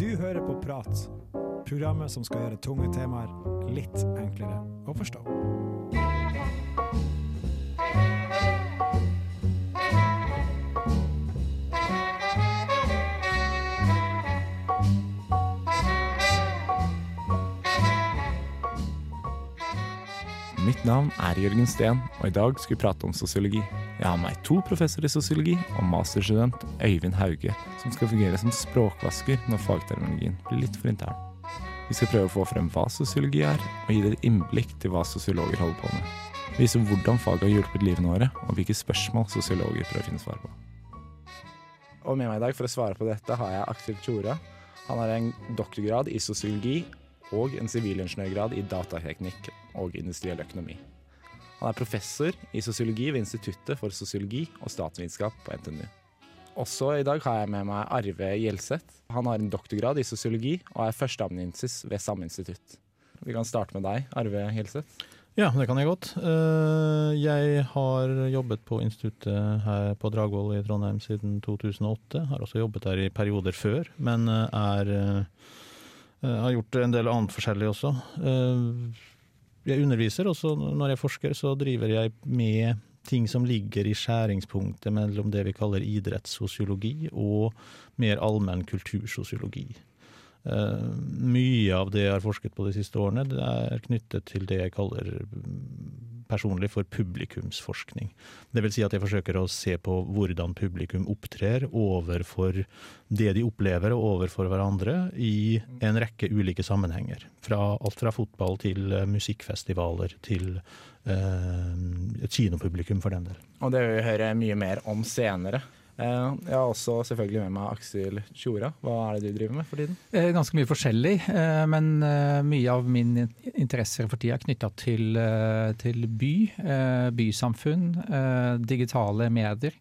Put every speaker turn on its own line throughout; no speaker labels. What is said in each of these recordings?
Du hører på Prat, programmet som skal gjøre tunge temaer litt enklere å forstå.
Mitt navn er Jørgen Steen, og i dag skal vi prate om sosiologi. Jeg har med to professorer i sosiologi og masterstudent Øyvind Hauge, som skal fungere som språkvasker når fagterminologien blir litt for intern. Vi skal prøve å få frem hva sosiologi er, og gi dere innblikk til hva sosiologer holder på med. Vise hvordan faget har hjulpet livene våre, og hvilke spørsmål sosiologer prøver å finne svar på. Og med meg i dag for å svare på dette har jeg Aksel Tjora. Han har en doktorgrad i sosiologi og en sivilingeniørgrad i datateknikk og industriell økonomi. Han er professor i sosiologi ved Instituttet for sosiologi og statsvitenskap på NTNU. Også i dag har jeg med meg Arve Gjelseth. Han har en doktorgrad i sosiologi og er førsteamanuensis ved samme institutt. Vi kan starte med deg, Arve Gjelseth.
Ja, det kan jeg godt. Eh, Jeg har jobbet på instituttet her på Dragvoll i Trondheim siden 2008. Har også jobbet der i perioder før, men eh, er eh, har gjort en del annet forskjellig også. Jeg underviser, og når jeg forsker, så driver jeg med ting som ligger i skjæringspunktet mellom det vi kaller idrettssosiologi og mer allmenn kultursosiologi. Uh, mye av det jeg har forsket på de siste årene, det er knyttet til det jeg kaller mm, personlig for publikumsforskning. Vil si at jeg forsøker å se på hvordan publikum opptrer overfor det de opplever og overfor hverandre i en rekke ulike sammenhenger. Fra, alt fra fotball til eh, musikkfestivaler til eh, et kinopublikum for den del.
Og det vil vi høre mye mer om senere. Eh, Jeg har også selvfølgelig med meg Aksel Tjora. Hva er det du driver med for tiden?
Eh, Ganske mye forskjellig, eh, men mye av min in- interesser for tida er knytta til, til by, bysamfunn, digitale medier.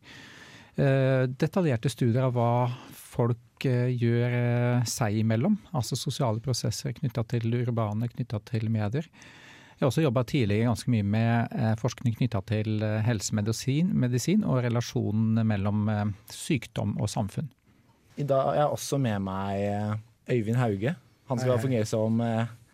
Detaljerte studier av hva folk gjør seg imellom, altså sosiale prosesser knytta til urbane, knytta til medier. Jeg har også jobba tidligere ganske mye med eh, forskning knytta til eh, helsemedisin medisin og relasjonen mellom eh, sykdom og samfunn.
I dag har jeg også med meg Øyvind Hauge. Han skal fungere som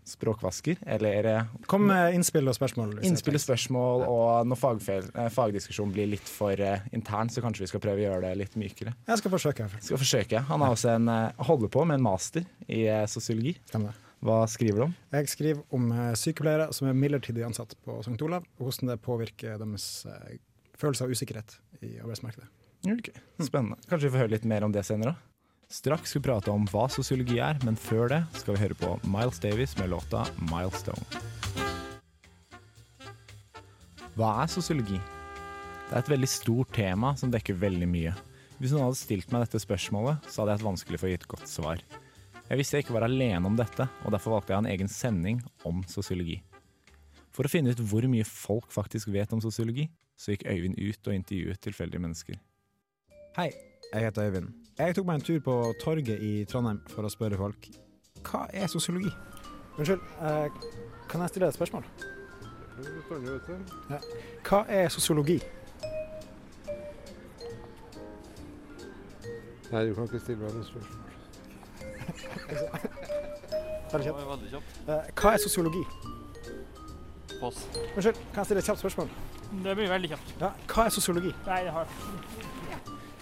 språkvasker, eller
Kom med innspill og spørsmål.
innspill og spørsmål, og når fagfel, eh, fagdiskusjonen blir litt for intern, så kanskje vi skal prøve å gjøre det litt mykere.
Jeg skal forsøke.
Skal forsøke. Han har også en, holder på med en master i sosiologi.
Stemmer det.
Hva skriver du om?
Jeg skriver om eh, sykepleiere som er midlertidig ansatt på St. Olav, og hvordan det påvirker deres eh, følelse av usikkerhet i arbeidsmarkedet.
Ok, Spennende. Kanskje vi får høre litt mer om det senere? Straks skal vi prate om hva sosiologi er, men før det skal vi høre på Miles Davis med låta 'Milestone'. Hva er sosiologi? Det er et veldig stort tema som dekker veldig mye. Hvis noen hadde stilt meg dette spørsmålet, så hadde jeg hatt vanskelig for å gi et godt svar. Jeg visste jeg ikke var alene om dette, og derfor valgte jeg en egen sending om sosiologi. For å finne ut hvor mye folk faktisk vet om sosiologi, så gikk Øyvind ut og intervjuet tilfeldige mennesker.
Hei, jeg heter Øyvind. Jeg tok meg en tur på torget i Trondheim for å spørre folk hva er sosiologi? Unnskyld, eh, kan jeg stille deg et spørsmål? Ja. Hva er sosiologi?
Nei, du kan ikke stille meg noe spørsmål.
Veldig kjapt.
Veldig kjapt.
Eh, hva er sosiologi?
Pass.
Unnskyld, kan jeg stille et kjapt spørsmål?
Det blir veldig kjapt.
Ja, hva er sosiologi?
Nei, det har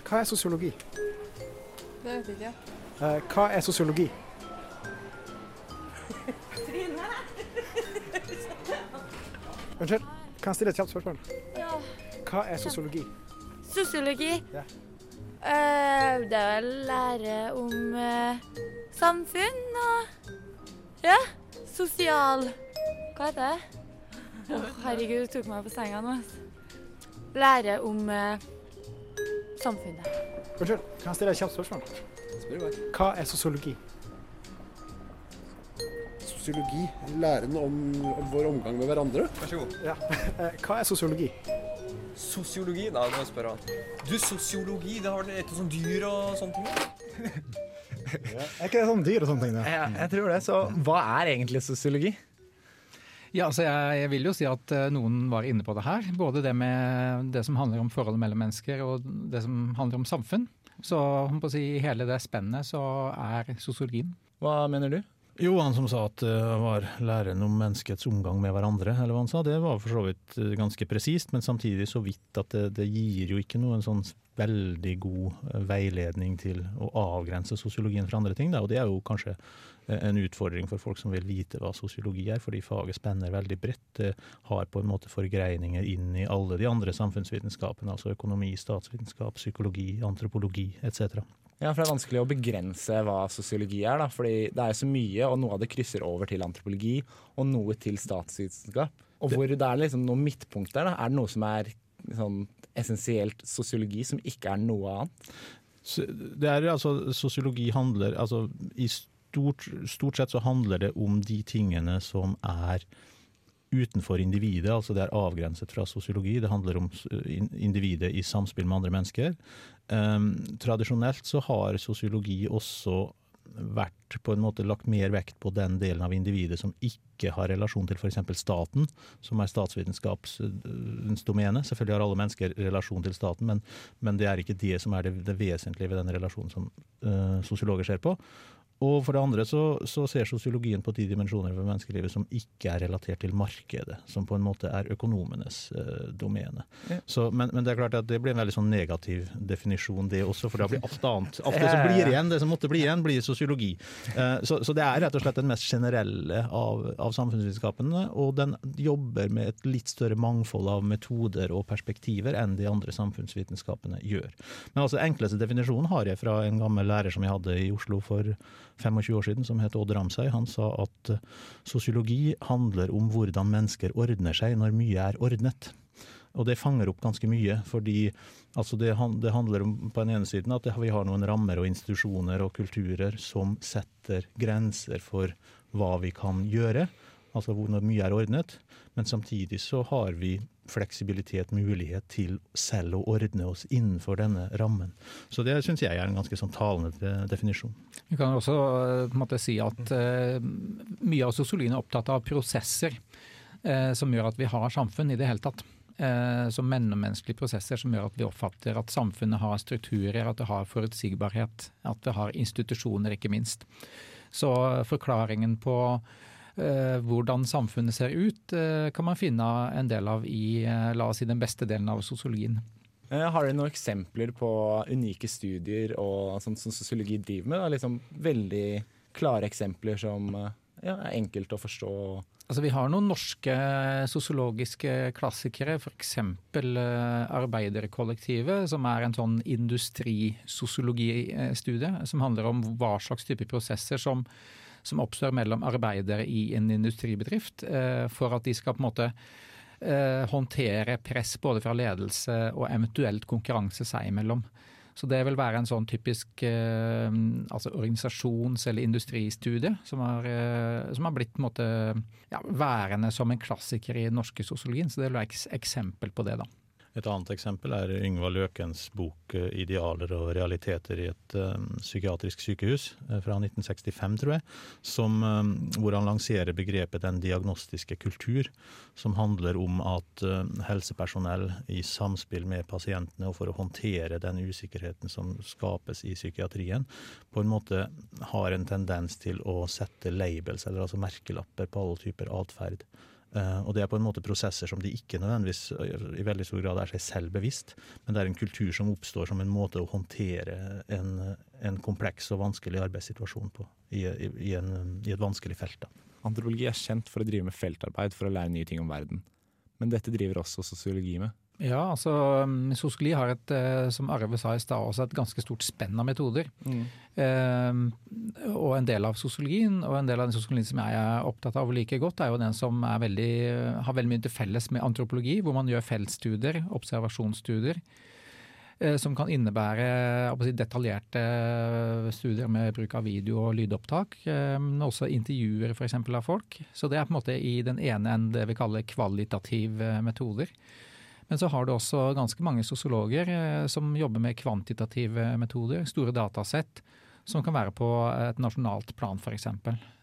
Hva er sosiologi?
Det vet jeg ikke.
Eh, hva er sosiologi? Trine! Unnskyld, kan jeg stille et kjapt spørsmål?
Ja.
Hva er sosiologi?
Sosiologi?
Ja.
Eh, det er å lære om uh, samfunn og ja, sosial Hva heter det? Oh, herregud, du tok meg på senga nå. Lære om uh, samfunnet.
Unnskyld, kan jeg stille et kjapt spørsmål? Hva er sosiologi?
Sosiologi, læren om, om vår omgang med hverandre.
Vær så god.
Ja. hva er sosiologi?
Sosiologi? Nei, det må jeg spørre han. Du, sosiologi, det har vel et sånt dyr og sånne ting?
Er ikke det sånn dyr og sånne ting? Da?
Jeg, jeg tror det, så hva er egentlig sosiologi?
Ja, altså jeg, jeg vil jo si at eh, noen var inne på det her. Både det med det som handler om forholdet mellom mennesker, og det som handler om samfunn. Så om på å si, i hele det spennet så er sosiologien.
Hva mener du?
Jo, han som sa at det var læren om menneskets omgang med hverandre, eller hva han sa, det var for så vidt eh, ganske presist, men samtidig så vidt at det, det gir jo ikke noen sånn veldig god eh, veiledning til å avgrense sosiologien fra andre ting. Da. Og det er jo kanskje eh, en utfordring for folk som vil vite hva sosiologi er, fordi faget spenner veldig bredt. Det har på en måte forgreininger inn i alle de andre samfunnsvitenskapene, altså økonomi, statsvitenskap, psykologi, antropologi etc.
Ja, for Det er vanskelig å begrense hva sosiologi er. da, fordi Det er så mye, og noe av det krysser over til antropologi, og noe til statsvitenskap. Og hvor det er liksom noe midtpunkt der, da, er det noe som er sånn essensielt sosiologi, som ikke er noe annet?
Det er altså, Sosiologi handler altså i stort, stort sett så handler det om de tingene som er utenfor individet, altså det er avgrenset fra sosiologi. Det handler om individet i samspill med andre mennesker. Um, tradisjonelt så har sosiologi også vært på en måte lagt mer vekt på den delen av individet som ikke har relasjon til f.eks. staten, som er statsvitenskapens domene. Selvfølgelig har alle mennesker relasjon til staten, men, men det er ikke det som er det, det vesentlige ved den relasjonen som uh, sosiologer ser på. Og for det andre så, så, ser sosiologien på de dimensjoner ved menneskelivet som ikke er relatert til markedet, som på en måte er økonomenes eh, domene. Ja. Så, men, men, det er klart at det blir en veldig sånn negativ definisjon, det også, for da blir alt annet. Alt det som blir igjen, det som måtte bli igjen, blir sosiologi. Eh, så, så, det er rett og slett den mest generelle av, av samfunnsvitenskapene, og den jobber med et litt større mangfold av metoder og perspektiver enn de andre samfunnsvitenskapene gjør. Men altså enkleste definisjonen har jeg fra en gammel lærer som jeg hadde i Oslo for 25 år siden, som het Odd Ramsøy. Han sa at eh, sosiologi handler om hvordan mennesker ordner seg når mye er ordnet. Og det fanger opp ganske mye, fordi altså det, det, handler om på den ene siden at vi har noen rammer og institusjoner og kulturer som setter grenser for hva vi kan gjøre altså hvor mye er ordnet. Men samtidig så har vi fleksibilitet, mulighet til selv å ordne oss innenfor denne rammen. Så det syns jeg er en ganske sånn talende definisjon.
Vi kan også uh, måte, si at uh, mye av sosiologien er opptatt av prosesser uh, som gjør at vi har samfunn i det hele tatt. Som mellommenneskelige prosesser som gjør at vi oppfatter at samfunnet har strukturer, at det har forutsigbarhet, at det har institusjoner, ikke minst. Så forklaringen på Eh, hvordan samfunnet ser ut, eh, kan man finne en del av i eh, la oss si, den beste delen av sosiologien.
Har dere noen eksempler på unike studier og sånt som sosiologi driver med? Liksom veldig klare eksempler som ja, er enkelt å forstå?
Altså, vi har noen norske sosiologiske klassikere, f.eks. Arbeiderkollektivet, som er en sånn industrisosiologistudie som handler om hva slags type prosesser som som oppstår mellom arbeidere i en industribedrift, eh, for at de skal på en måte eh, håndtere press både fra ledelse og eventuelt konkurranse seg imellom. Så det vil være en sånn typisk eh, altså organisasjons- eller industristudie som har, som har blitt måte, ja, værende som en klassiker i norske sosiologien. Så det være et eksempel på det, da.
Et annet eksempel er Yngvald Løkens bok eh, 'Idealer og realiteter i et um, psykiatrisk sykehus' uh, fra 1965, tror jeg, som, hvor han lanserer begrepet 'den diagnostiske kultur', som handler om at helsepersonell i samspill med pasientene og for å håndtere den usikkerheten som skapes i psykiatrien, på en måte har en tendens til å sette labels, eller altså merkelapper, på alle typer atferd. Uh, og det er på en måte prosesser som de ikke nødvendigvis uh, i veldig stor grad er seg selv bevisst, men det er en kultur som oppstår som en måte å håndtere en, en kompleks og vanskelig arbeidssituasjon på i, i, i, en, i et vanskelig felt. Da.
Antropologi er kjent for å drive med feltarbeid for å lære nye ting om verden. Men dette driver også sosiologi med.
Ja, altså Soskeli sosiologi har et, eh, som Arve sa i stad, også et ganske stort spenn av metoder. Mm. Eh, og en del av sosiologien, og en del av den sosiologien som jeg er opptatt av like godt, er jo den som er veldig, har veldig mye til felles med antropologi, hvor man gjør feltstudier, observasjonsstudier. Eh, som kan innebære si, detaljerte studier med bruk av video og lydopptak. Eh, men også intervjuer f.eks. av folk. Så det er på en måte i den ene enden det vi kaller kvalitative metoder. Men så har du også ganske mange sosiologer eh, som jobber med kvantitative metoder, store datasett, som kan være på et nasjonalt plan f.eks.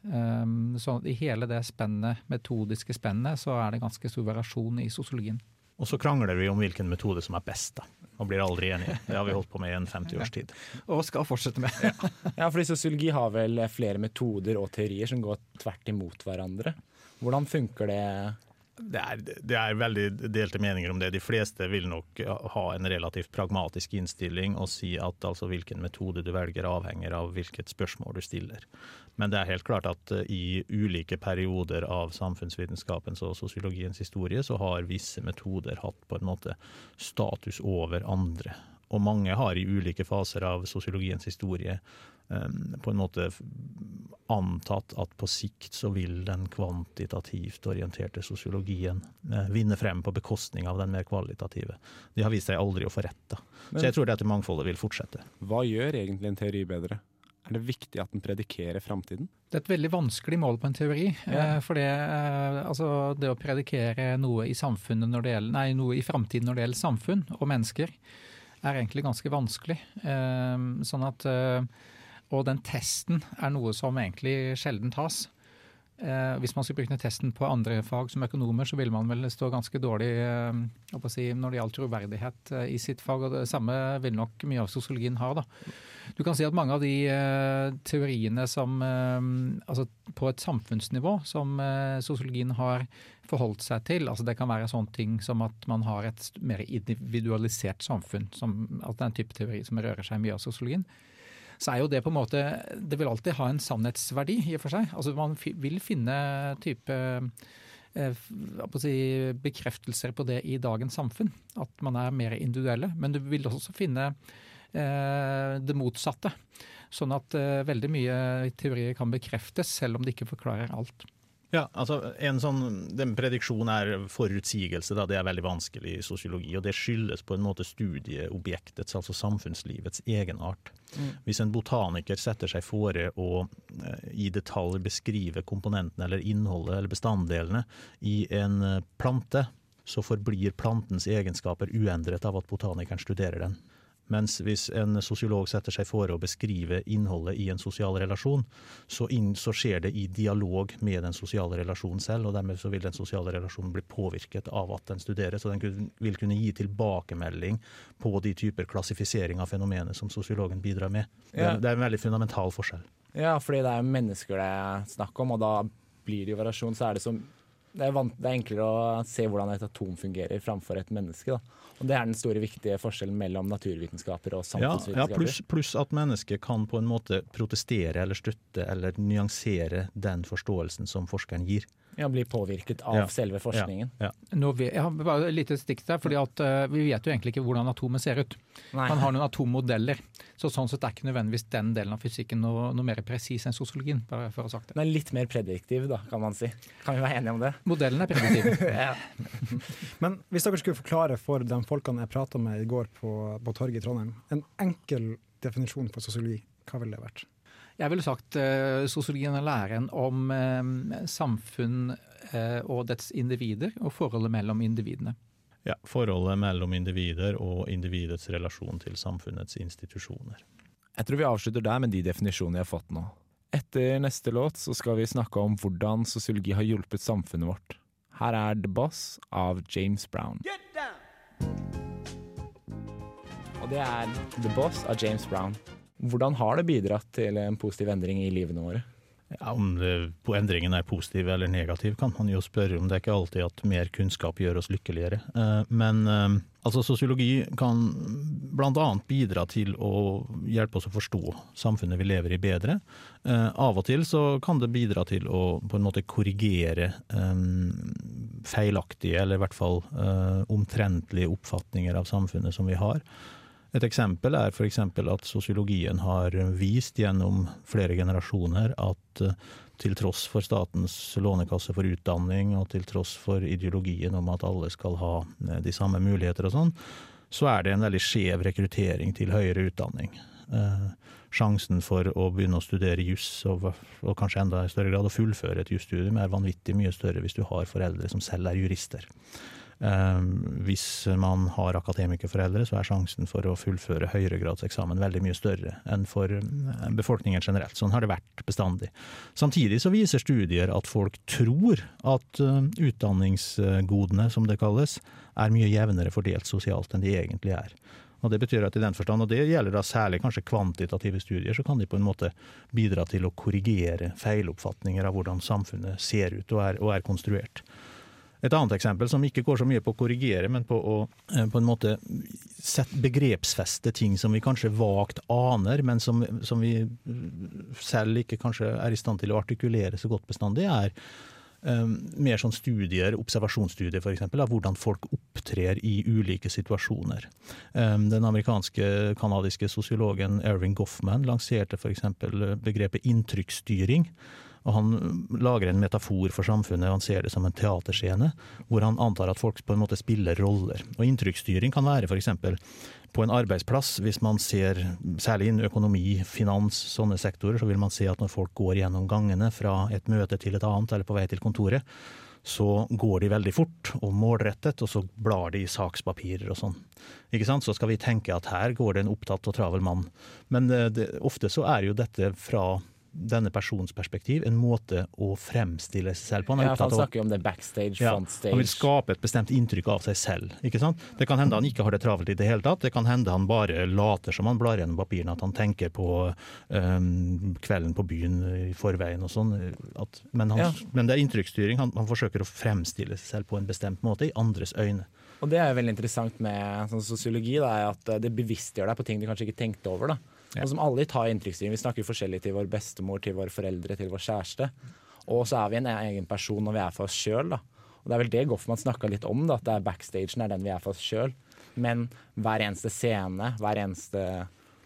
Um, så i hele det spennet, metodiske spennet så er det ganske stor variasjon i sosiologien.
Og så krangler vi om hvilken metode som er best, da. Og blir aldri enige. Det har vi holdt på med i en 50 års tid.
Og skal fortsette med.
Ja, fordi sosiologi har vel flere metoder og teorier som går tvert imot hverandre. Hvordan funker det?
Det er, det er veldig delte meninger om det. De fleste vil nok ha en relativt pragmatisk innstilling og si at altså hvilken metode du velger avhenger av hvilket spørsmål du stiller. Men det er helt klart at eh, i ulike perioder av samfunnsvitenskapens og sosiologiens historie så har visse metoder hatt på en måte status over andre. Og mange har i ulike faser av sosiologiens historie um, på en måte antatt at på sikt så vil den kvantitativt orienterte sosiologien uh, vinne frem på bekostning av den mer kvalitative. De har vist seg aldri å få rett. da. Så jeg tror dette mangfoldet vil fortsette.
Hva gjør egentlig en teori bedre? Er det viktig at den predikerer framtiden?
Det er et veldig vanskelig mål på en teori.
Ja.
Eh, for det, eh, altså det å predikere noe i, samfunnet når det gjelder, nei, noe i framtiden når det gjelder samfunn og mennesker, er egentlig ganske vanskelig. Eh, sånn at, eh, og den testen er noe som egentlig sjelden tas. Eh, hvis man skulle brukt testen på andre fag som økonomer, så ville man vel stå ganske dårlig eh, si, når det gjaldt troverdighet eh, i sitt fag. og Det samme vil nok mye av sosiologien ha. da. Du kan si at mange av de eh, teoriene som eh, altså på et samfunnsnivå som eh, sosiologien har forholdt seg til, altså det kan være sånne ting som at man har et mer individualisert samfunn, som, at det er en type teori som rører seg mye av sosiologien så er jo det på en måte Det vil alltid ha en sannhetsverdi i og for seg. Altså Man vil finne type eh, bekreftelser på det i dagens samfunn. At man er mer individuelle. Men du vil også finne eh, det motsatte. Sånn at eh, veldig mye teorier kan bekreftes, selv om det ikke forklarer alt.
Ja, altså en sånn, den Prediksjon er forutsigelse, da, det er veldig vanskelig i sosiologi. og Det skyldes på en måte studieobjektets, altså samfunnslivets, egenart. Hvis en botaniker setter seg fore å eh, i detalj beskrive komponentene eller innholdet eller bestanddelene i en eh, plante, så forblir plantens egenskaper uendret av at botanikeren studerer den. Mens hvis en sosiolog setter seg for å beskrive innholdet i en sosial relasjon, så, inn, så skjer det i dialog med den sosiale relasjonen selv, og dermed så vil den sosiale relasjonen bli påvirket av at den studeres, og den vil kunne gi tilbakemelding på de typer klassifisering av fenomenet som sosiologen bidrar med. Det, er, det er en veldig fundamental forskjell.
Ja, fordi det er mennesker det er snakk om, og da blir det jo variasjon. Så er det som det er, vant, det er enklere å se hvordan et atom fungerer framfor et menneske. Da. Og Det er den store viktige forskjellen mellom naturvitenskaper og samfunnsvitenskaper.
ja pluss plus at mennesket kan på en måte protestere eller støtte eller nyansere den forståelsen som forskeren gir.
Ja, blir påvirket av
Ja.
selve forskningen.
Ja,
Ja. Vi, jeg har bare et lite stikk der, fordi at uh, Vi vet jo egentlig ikke hvordan atomet ser ut.
Nei.
Man har noen atommodeller. Så Sånn sett er ikke nødvendigvis den delen av fysikken noe, noe mer presis enn sosiologien. bare for å ha sagt det.
Den er litt mer prediktiv, da, kan man si. Kan vi være enige om det?
Modellen er prediktiv.
Men hvis dere skulle forklare for de folkene jeg prata med i går på, på torget i Trondheim, en enkel definisjon på sosiologi, hva ville det vært?
Jeg ville sagt uh, sosiologien er læren om eh, samfunn eh, og dets individer, og forholdet mellom individene.
Ja, Forholdet mellom individer og individets relasjon til samfunnets institusjoner.
Jeg tror vi avslutter der med de definisjonene jeg har fått nå. Etter neste låt så skal vi snakke om hvordan sosiologi har hjulpet samfunnet vårt. Her er The Boss av James Brown. Og det er The Boss av James Brown. Hvordan har det bidratt til en positiv endring i livene våre?
Ja, Om det, på endringen er positiv eller negativ, kan man jo spørre om. Det er ikke alltid at mer kunnskap gjør oss lykkeligere. Eh, Men eh, altså, sosiologi kan bl.a. bidra til å hjelpe oss å forstå samfunnet vi lever i bedre. Eh, Av og til så kan det bidra til å på en måte korrigere eh, feilaktige, eller i hvert fall eh, omtrentlige oppfatninger av samfunnet som vi har. Et eksempel er f.eks. at sosiologien har vist gjennom flere generasjoner at eh, til tross for statens lånekasse for utdanning, og til tross for ideologien om at alle skal ha eh, de samme muligheter og sånn, så er det en veldig skjev rekruttering til høyere utdanning. Eh, sjansen for å begynne å studere juss, og, og kanskje enda i større grad å fullføre et jusstudium, er vanvittig mye større hvis du har foreldre som selv er jurister. Eh, hvis man har akademikerforeldre, så er sjansen for å fullføre høyregradseksamen veldig mye større enn for eh, befolkningen generelt. Sånn har det vært bestandig. Samtidig så viser studier at folk tror at eh, utdanningsgodene, som det kalles, er mye jevnere fordelt sosialt enn de egentlig er. Og Det betyr at i den forstand, og det gjelder da særlig kanskje kvantitative studier, så kan de på en måte bidra til å korrigere feiloppfatninger av hvordan samfunnet ser ut og er, og er konstruert. Et annet eksempel som ikke går så mye på å korrigere, men på å eh, på en måte begrepsfeste ting som vi kanskje vagt aner, men som, som vi selv ikke kanskje er i stand til å artikulere så godt bestandig, er um, mer sånn studier, observasjonsstudier f.eks., av hvordan folk opptrer i ulike situasjoner. Um, den amerikanske kanadiske sosiologen Erving Goffman lanserte f.eks. begrepet inntrykksstyring. Og Han lager en metafor for samfunnet, og han ser det som en teaterscene, hvor han antar at folk på en måte spiller roller. Og Inntrykksstyring kan være f.eks. på en arbeidsplass, hvis man ser, særlig innen økonomi, finans, sånne sektorer, så vil man se at når folk går gjennom gangene fra et møte til et annet, eller på vei til kontoret, så går de veldig fort og målrettet, og så blar de i sakspapirer og sånn. Ikke sant? Så skal vi tenke at her går det en opptatt og travel mann. Men det, det, ofte så er jo dette fra denne persons perspektiv en måte å fremstille seg selv på.
Han, ja, han snakker jo om det backstage,
ja,
frontstage.
Han vil skape et bestemt inntrykk av seg selv. ikke sant? Det kan hende han ikke har det travelt i det hele tatt. Det kan hende han bare later som han blar gjennom papirene, at han tenker på um, kvelden på byen i forveien og sånn. Men, ja. men, det er inntrykksstyring. Han, han, forsøker å fremstille seg selv på en bestemt måte i andres øyne.
Og det er jo veldig interessant med sånn sosiologi, da, at det bevisstgjør deg på ting du kanskje ikke tenkte over. da. Ja. Som alle tar inntrykksstyring. Vi snakker forskjellig til vår bestemor, til våre foreldre, til vår kjæreste. Og så er vi en egen person når vi er for oss sjøl. Det er vel det Goffman snakka litt om, da, at det er backstagen er den vi er for oss sjøl. Men hver eneste scene, hver eneste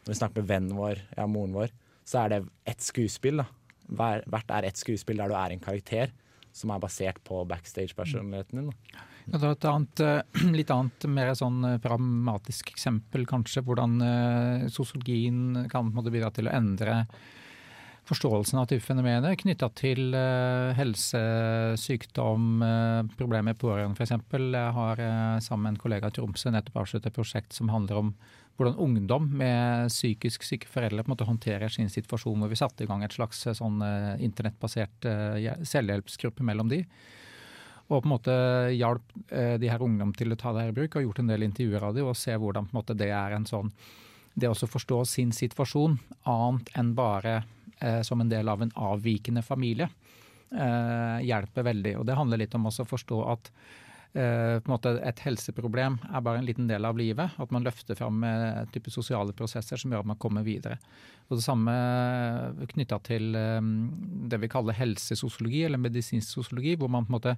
Når vi snakker med vennen vår, ja, moren vår, så er det ett skuespill. da. Hver, hvert er ett skuespill der du er en karakter som er basert på backstage-personligheten din. Da.
Et annet, eh, litt annet, mer sånn eh, pragmatisk eksempel, kanskje. Hvordan uh, sosiologien kan bidra til å endre forståelsen av type fenomener knytta til helse, sykdom, problemer med pårørende f.eks. Jeg har sammen med en kollega i Tromsø nettopp avsluttet et prosjekt som handler om hvordan ungdom med psykisk syke foreldre på en måte håndterer sin situasjon, hvor vi satte i gang et slags sånn internettbasert selvhjelpsgruppe mellom de og på en måte hjalp eh, de her ungdom til å ta det her i bruk, og gjort en del intervjuer av dem, og se hvordan på en måte det er en sånn Det å forstå sin situasjon annet enn bare eh, som en del av en avvikende familie, eh, hjelper veldig. Og det handler litt om også å forstå at Uh, på en måte et helseproblem er bare en liten del av livet. At man løfter fram uh, type sosiale prosesser som gjør at man kommer videre. Og Det samme knytta til det vi kaller helsesosiologi, eller medisinsk sosiologi, hvor man på en måte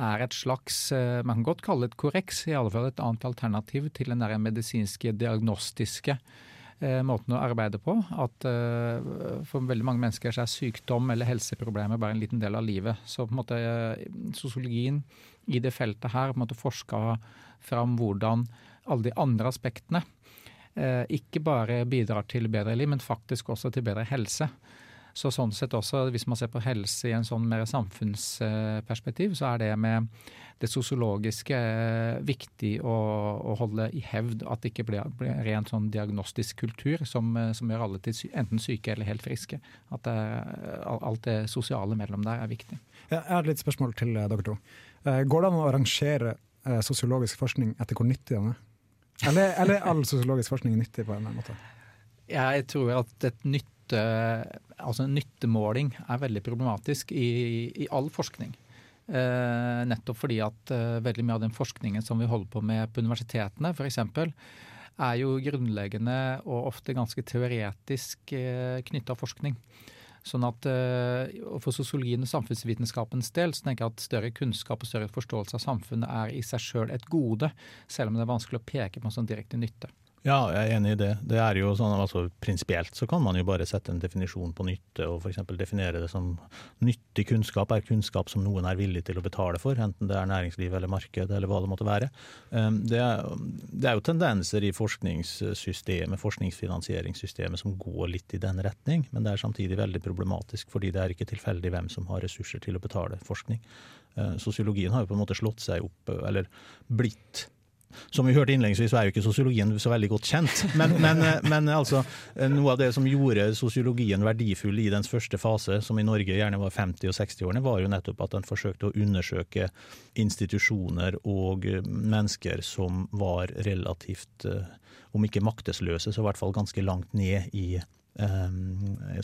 er et slags uh, Man kan godt kalle det et korreks, i alle fall et annet alternativ til den der medisinske, diagnostiske måten å arbeide på. At for veldig mange mennesker så er sykdom eller helseproblemer bare en liten del av livet. Så på en måte sosiologien i det feltet her på en måte forska fram hvordan alle de andre aspektene eh, ikke bare bidrar til bedre liv, men faktisk også til bedre helse. Så sånn sett også, Hvis man ser på helse i en sånn mer samfunnsperspektiv, så er det med det sosiologiske eh, viktig å, å holde i hevd at det ikke blir, blir rent sånn diagnostisk kultur som, eh, som, gjør alle til enten syke eller helt friske. At det, alt det sosiale mellom der er viktig.
Jeg har et litt spørsmål til dere to. Eh, går det an å arrangere eh, sosiologisk forskning etter hvor nyttig den er? Eller, eller all sosiologisk forskning er nyttig på en måte?
Jeg tror at et nytte, altså nyttemåling er veldig problematisk i, i all forskning. Eh, nettopp fordi at eh, veldig mye av den forskningen som vi holder på med på universitetene f.eks., er jo grunnleggende og ofte ganske teoretisk eh, knytta forskning. Sånn at eh, For sosiologien og samfunnsvitenskapens del så tenker jeg at større kunnskap og større forståelse av samfunnet er i seg sjøl et gode, selv om det er vanskelig å peke på en sånn direkte nytte.
Ja, jeg er enig i det. Det er jo sånn, altså Prinsipielt så kan man jo bare sette en definisjon på nytte, og f.eks. definere det som nyttig kunnskap er kunnskap som noen er villig til å betale for, enten det er næringsliv eller marked eller hva det måtte være. Um, det er, det er jo tendenser i forskningssystemet, forskningsfinansieringssystemet som går litt i den retning, men det er samtidig veldig problematisk, fordi det er ikke tilfeldig hvem som har ressurser til å betale forskning. Uh, sosiologien har jo på en måte slått seg opp, eller blitt som vi hørte innledningsvis, er jo ikke sosiologien så veldig godt kjent. Men, men, men altså, noe av det som gjorde sosiologien verdifull i dens første fase, som i Norge gjerne var 50- og 60-årene, var jo nettopp at den forsøkte å undersøke institusjoner og mennesker som var relativt, om ikke maktesløse, så i hvert fall ganske langt ned i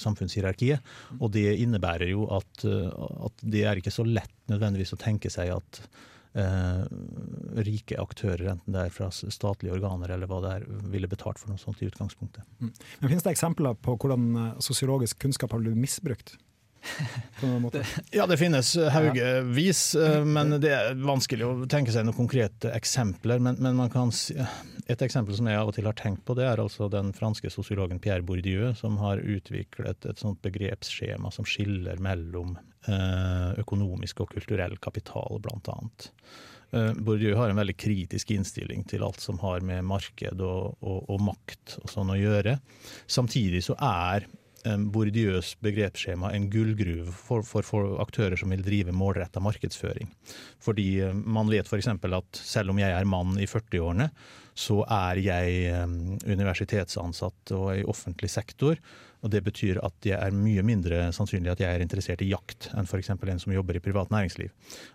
samfunnshierarkiet. Og det innebærer jo at, at, det er ikke så lett nødvendigvis å tenke seg at eh, rike aktører, enten det er fra statlige organer eller hva det er, ville betalt for noe sånt i utgangspunktet.
Mm. Men Finnes det eksempler på hvordan eh, sosiologisk kunnskap har blitt misbrukt?
ja, det finnes haugevis, eh, men det er vanskelig å tenke seg noen konkrete eksempler. Men, men si, et eksempel som jeg av og til har tenkt på, det er altså den franske sosiologen Pierre Bourdieu, som har utviklet et sånt begrepsskjema som skiller mellom Eh, økonomisk og kulturell kapital, annet. Eh, Bourdieu har en veldig kritisk innstilling til alt som har med marked og, og, og makt og sånn å gjøre. Samtidig så er eh, Bourdieus begrepsskjema en gullgruve for, for, for, aktører som vil drive målretta markedsføring. Fordi man vet f.eks. at selv om jeg er mann i 40-årene, så er jeg universitetsansatt og i offentlig sektor. Og Det betyr at det er mye mindre sannsynlig at jeg er interessert i jakt enn f.eks. en som jobber i privat næringsliv.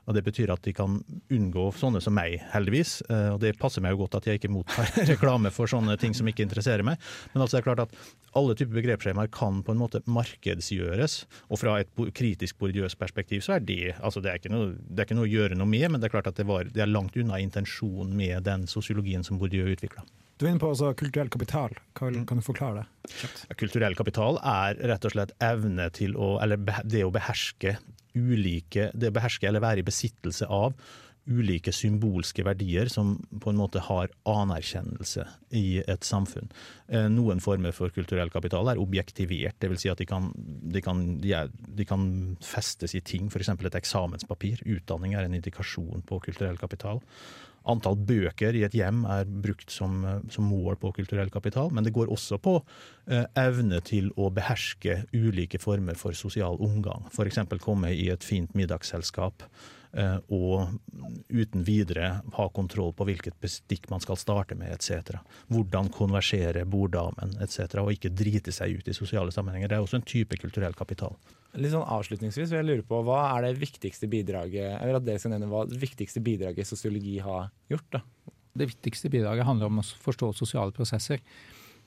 Og Det betyr at de kan unngå sånne som meg, heldigvis. Eh, og Det passer meg jo godt at jeg ikke mottar reklame for sånne ting som ikke interesserer meg. Men altså det er klart at alle typer begrepsskjemaer kan på en måte markedsgjøres. Og fra et kritisk bordiøst perspektiv så er det altså det er, noe, det er, ikke noe, å gjøre noe med, men det er klart at det, var, det er langt unna intensjonen med den sosiologien som Bourdieu utvikla.
Du er inne på altså, kulturell kapital. Kan, mm. kan du forklare det?
Ja, kulturell kapital er rett og slett evne til å Eller det å beherske ulike Det å beherske eller være i besittelse av ulike symbolske verdier som på en måte har anerkjennelse i et samfunn. Eh, noen former for kulturell kapital er objektivert, dvs. Si at de kan, de, kan, de, er, de kan, festes i ting, f.eks. et eksamenspapir. Utdanning er en indikasjon på kulturell kapital. Antall bøker i et hjem er brukt som, som mål på kulturell kapital, men det går også på eh, evne til å beherske ulike former for sosial omgang. F.eks. komme i et fint middagsselskap eh, og uten videre ha kontroll på hvilket bestikk man skal starte med etc. Hvordan konversere borddamen etc. Og ikke drite seg ut i sosiale sammenhenger. Det er også en type kulturell kapital.
Litt sånn Avslutningsvis vil jeg lure på, hva er det viktigste bidraget eller at dere skal nevne hva det viktigste bidraget sosiologi har gjort? da?
Det viktigste bidraget handler om å forstå sosiale prosesser.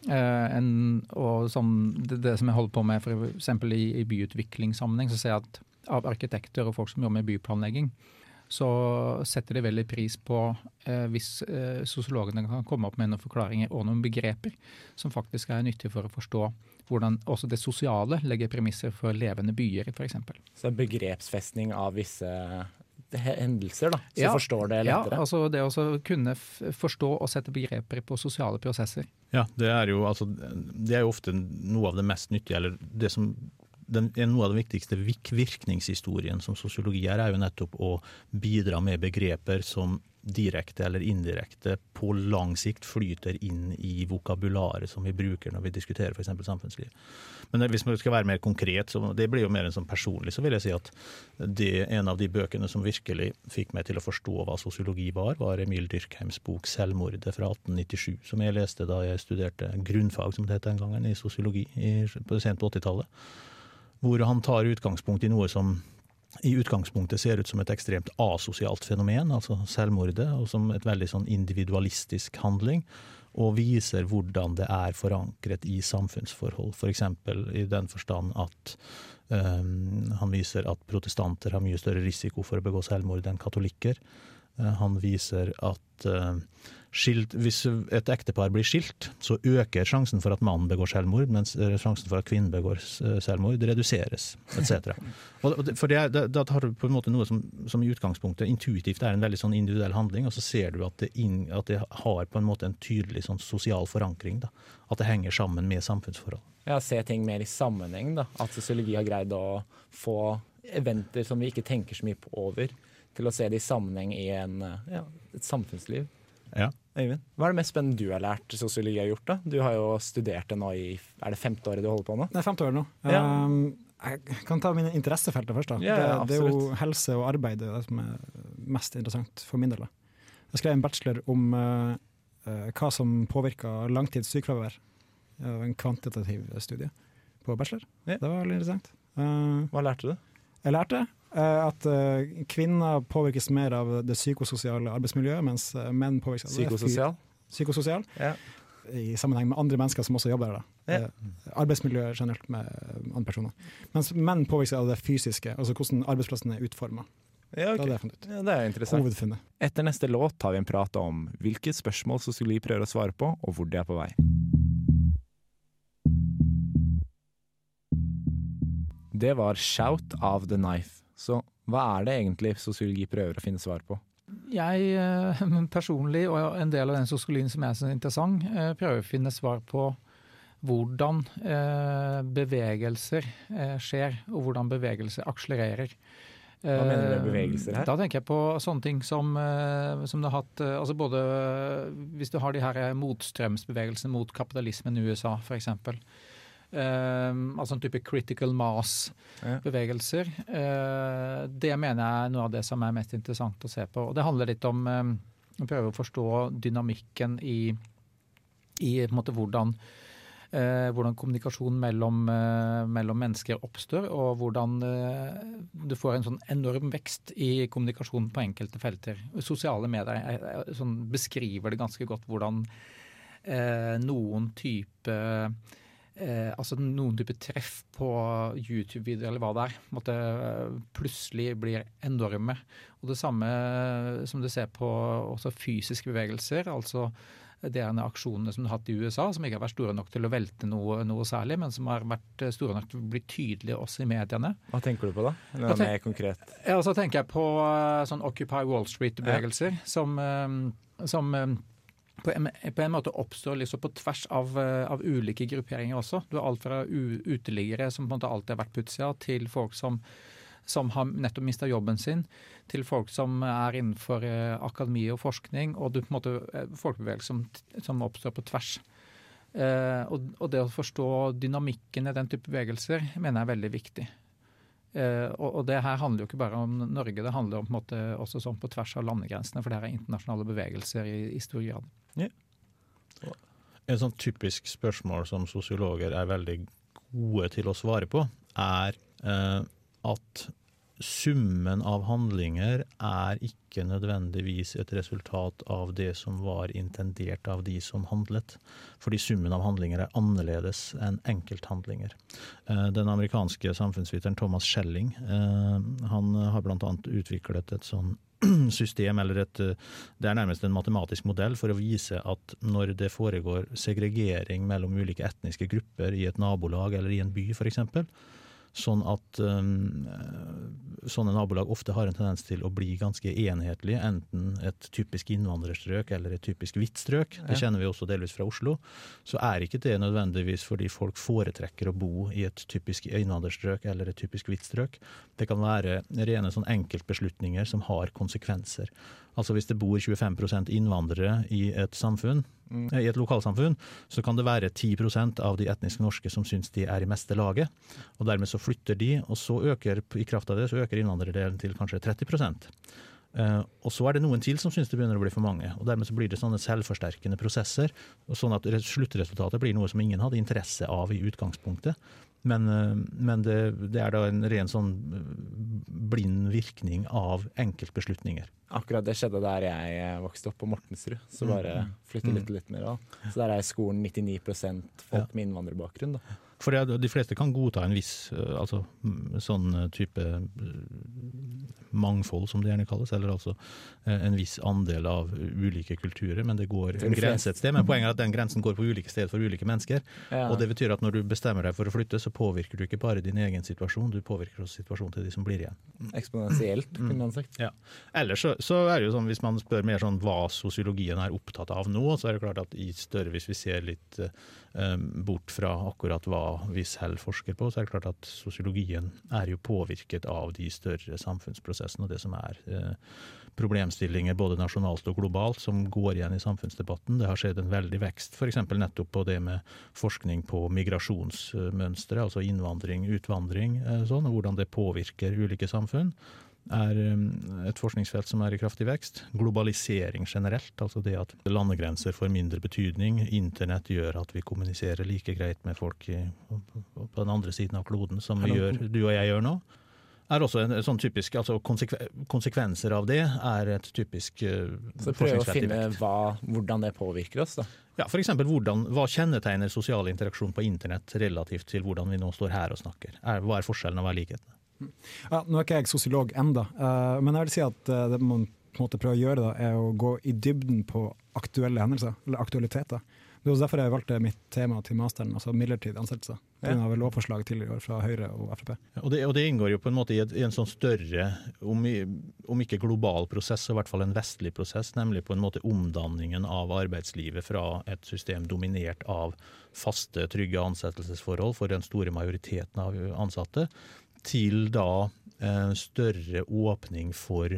Eh, en, og sånn, det, det, som jeg holder på med f.eks. I, i byutviklingssammenheng, så ser jeg at av arkitekter og folk som jobber med byplanlegging, så setter de veldig pris på eh, hvis eh, sosiologene kan komme opp med noen forklaringer og noen begreper som faktisk er nyttige for å forstå hvordan også det sosiale legger premisser for levende byer, f.eks.
Så begrepsfestning av visse hendelser, da, så ja, forstår det lettere?
Ja, altså det å kunne forstå og sette begreper på sosiale prosesser.
Ja, det er jo, altså, det er jo ofte noe av det mest nyttige, eller det som den, noe av den viktigste virkningshistorien som sosiologi er, er jo nettopp å bidra med begreper som direkte eller indirekte på lang sikt flyter inn i vokabularet som vi bruker når vi diskuterer f.eks. samfunnsliv. Men hvis man skal være mer konkret, så det blir jo mer enn sånn personlig, så vil jeg si at det, en av de bøkene som virkelig fikk meg til å forstå hva sosiologi var, var Emil Dyrkheims bok 'Selvmordet' fra 1897, som jeg leste da jeg studerte grunnfag, som det het den gangen, i sosiologi i, på, sent på 80-tallet hvor han tar utgangspunkt i noe som i utgangspunktet ser ut som et ekstremt asosialt fenomen, altså selvmordet, og som et veldig sånn individualistisk handling, og viser hvordan det er forankret i samfunnsforhold. F.eks. I den forstand at um, han viser at protestanter har mye større risiko for å begå selvmord enn katolikker. Uh, han viser at uh, skilt, hvis et ektepar blir skilt, så øker sjansen for at mannen begår selvmord, mens eh, sjansen for at kvinnen begår eh, selvmord reduseres, etc. For det- det da, tar du på en måte noe som, som i utgangspunktet intuitivt er en veldig sånn individuell handling, og så ser du at det, inn, at det har på en måte en tydelig sånn sosial forankring. Da. At det henger sammen med samfunnsforhold.
Ja, se ting mer i sammenheng, da. At sosiologi har greid å få eventer som vi ikke tenker så mye på over, til å se det i sammenheng i en, ja, et samfunnsliv.
Ja.
Øyvind, hva er det mest spennende du har lært sosiologi har gjort? da? Du har jo studert det nå i Er det femte året du holder på nå?
Det er femte året nå.
Ja.
Um, jeg kan ta mine interessefelter først. da.
Ja, ja,
det, det er jo helse og arbeid det som er mest interessant for min del. da. Jeg skrev en bachelor om uh, uh, hva som påvirker langtids sykefravær. En kvantitativ studie på bachelor.
Ja.
Det var veldig interessant. Uh,
Hva lærte du?
Jeg lærte uh, at uh, kvinner påvirkes mer av det psykososiale arbeidsmiljøet, mens uh, menn påvirkes av det
Psykososial?
psykososial
Ja.
i sammenheng med andre mennesker som også jobber der.
Ja.
Eh, Arbeidsmiljøet generelt med andre personer. Mens menn påvirkes av det fysiske, altså hvordan arbeidsplassen er utforma.
Ja,
Det er det
ja, det er interessant.
Hovedfunnet.
Etter neste låt tar vi en prat om hvilke spørsmål sosiologi prøver å svare på, og hvor de er på vei. Det var 'Shout of the Knife'. Så hva er det egentlig sosiologi prøver å finne svar på?
Jeg eh, personlig, og en del av den sosiologien som jeg syns er interessant, eh, prøver å finne svar på hvordan eh, bevegelser skjer, og hvordan bevegelser akselererer.
Hva mener du med bevegelser her?
Da tenker jeg på sånne ting som, som du har hatt altså både Hvis du har de her motstrømsbevegelsene mot kapitalismen i USA, f.eks. Um, altså en type critical mass-bevegelser. Uh, det mener jeg er noe av det som er mest interessant å se på. Og det handler litt om eh, å prøve å forstå dynamikken i, i måte hvordan eh, hvordan kommunikasjon mellom, eh, mellom mennesker oppstår, og hvordan eh, du får en sånn enorm vekst i kommunikasjon på enkelte felter. Sosiale medier er, er, sånn, beskriver det ganske godt hvordan eh, noen type Eh, altså noen type treff på YouTube-videoer eller hva det er, måtte, eh, plutselig blir enorme. Og det samme som du ser på også fysiske bevegelser. altså det er de aksjonene som du har hatt i USA, som ikke har vært store nok til å velte noe, noe særlig, men som har vært store nok til å bli tydelige også i mediene.
Hva tenker du på da? Noe
tenk-
mer konkret?
Ja, så tenker jeg på eh, sånn Occupy Wall Street-bevegelser, som, eh, som eh, på en, på en måte oppstår liksom på tvers av, eh, av ulike grupperinger også. Du har alt fra uteliggere som på en måte alltid har vært på utsida, til folk som, som har nettopp mista jobben sin, til folk som er innenfor eh, akademi og forskning, og du på en måte folkebevegelse som, som oppstår på tvers. Eh, og, og det å forstå dynamikken i den type bevegelser mener jeg er veldig viktig. Eh, og, og det her handler jo ikke bare om Norge, det handler om på en måte også sånn på tvers av landegrensene, for det her er internasjonale bevegelser i, i stor grad.
Et sånn typisk spørsmål som sosiologer er veldig gode til å svare på, er eh, at summen av handlinger er ikke nødvendigvis et resultat av det som var intendert av de som handlet. Fordi summen av handlinger er annerledes enn enkelthandlinger. Eh, Den amerikanske samfunnsviteren Thomas Schelling eh, han har bl.a. utviklet et sånn system, eller et eh, Det er nærmest en matematisk modell for å vise at når det foregår segregering mellom ulike etniske grupper i et nabolag eller i en by f.eks., sånn at um, eh, sånne nabolag ofte har en tendens til å bli ganske enhetlige, enten et typisk innvandrerstrøk eller et typisk hvitt strøk, det kjenner vi også delvis fra Oslo, så er ikke det nødvendigvis fordi folk foretrekker å bo i et typisk innvandrerstrøk eller et typisk hvitt strøk. Det kan være rene sånn enkeltbeslutninger som har konsekvenser. Altså hvis det bor 25% innvandrere i et samfunn, mm. i et lokalsamfunn, så kan det være 10% av de etnisk norske som syns de er i meste laget. Og dermed så flytter de, og så øker i kraft av det så øker innvandrerdelen til kanskje 30 Uh, og så er det noen til som syns det begynner å bli for mange. og Dermed så blir det sånne selvforsterkende prosesser. og Sånn at res- sluttresultatet blir noe som ingen hadde interesse av i utgangspunktet. Men, eh, men det, det er da en ren sånn eh, blind virkning av enkeltbeslutninger.
Akkurat det skjedde der jeg eh, vokste opp på Mortensrud. Så
Mm.
bare flytte litt, litt mer av. Så der er skolen 99 folk med innvandrerbakgrunn. Da.
For de fleste kan godta en viss eh, altså, mm, sånn eh, type eh, mangfold, som det gjerne kalles, eller altså eh, en viss andel av ulike kulturer, men det går en grense et sted. Men poenget er at den grensen går på ulike steder for ulike mennesker.
Ja.
Og det betyr at når du bestemmer deg for å flytte, så påvirker du ikke bare din egen situasjon, du påvirker også situasjonen til de som blir igjen.
Eksponentielt,
Mm.
kunne man sagt.
Ja. Ellers så, så er det jo sånn, hvis man spør mer sånn hva sosiologien er opptatt av nå, så er det klart at i større, hvis vi ser litt bort fra akkurat hva vi selv forsker på, så er det klart at sosiologien er jo påvirket av de større samfunnsprosessene og det som er eh, problemstillinger både nasjonalt og globalt som går igjen i samfunnsdebatten. Det har skjedd en veldig vekst f.eks. nettopp på det med forskning på migrasjonsmønstre, altså innvandring, utvandring, eh, sånn, og hvordan det påvirker ulike samfunn er um, et forskningsfelt som er i kraftig vekst. Globalisering generelt, altså det at landegrenser får mindre betydning. Internett gjør at vi kommuniserer like greit med folk i, på den andre siden av kloden som gjør, du og jeg gjør nå. Er også en sånn typisk, altså konsekve, Konsekvenser av det er et typisk uh,
Så prøve å finne hva, hvordan det påvirker oss, da.
Ja, for eksempel, hvordan, Hva kjennetegner sosial interaksjon på internett relativt til hvordan vi nå står her og snakker? Er, hva er forskjellen og hva er likheten?
Ja, nå er ikke jeg sosiolog enda, eh, men jeg vil si at eh, det man på en måte prøver å gjøre, da, er å gå i dybden på aktuelle hendelser, eller aktualiteter. Det er derfor jeg valgte mitt tema til masteren, altså midlertidige ansettelse
Ja.
Det var lovforslag tidligere i år fra Høyre og Frp.
Ja, Og det, og det inngår jo på en måte i, et, i en sånn større, om, om ikke global prosess, så i hvert fall en vestlig prosess, nemlig på en måte omdanningen av arbeidslivet fra et system dominert av faste, trygge ansettelsesforhold for den store majoriteten av ansatte, til da en større åpning for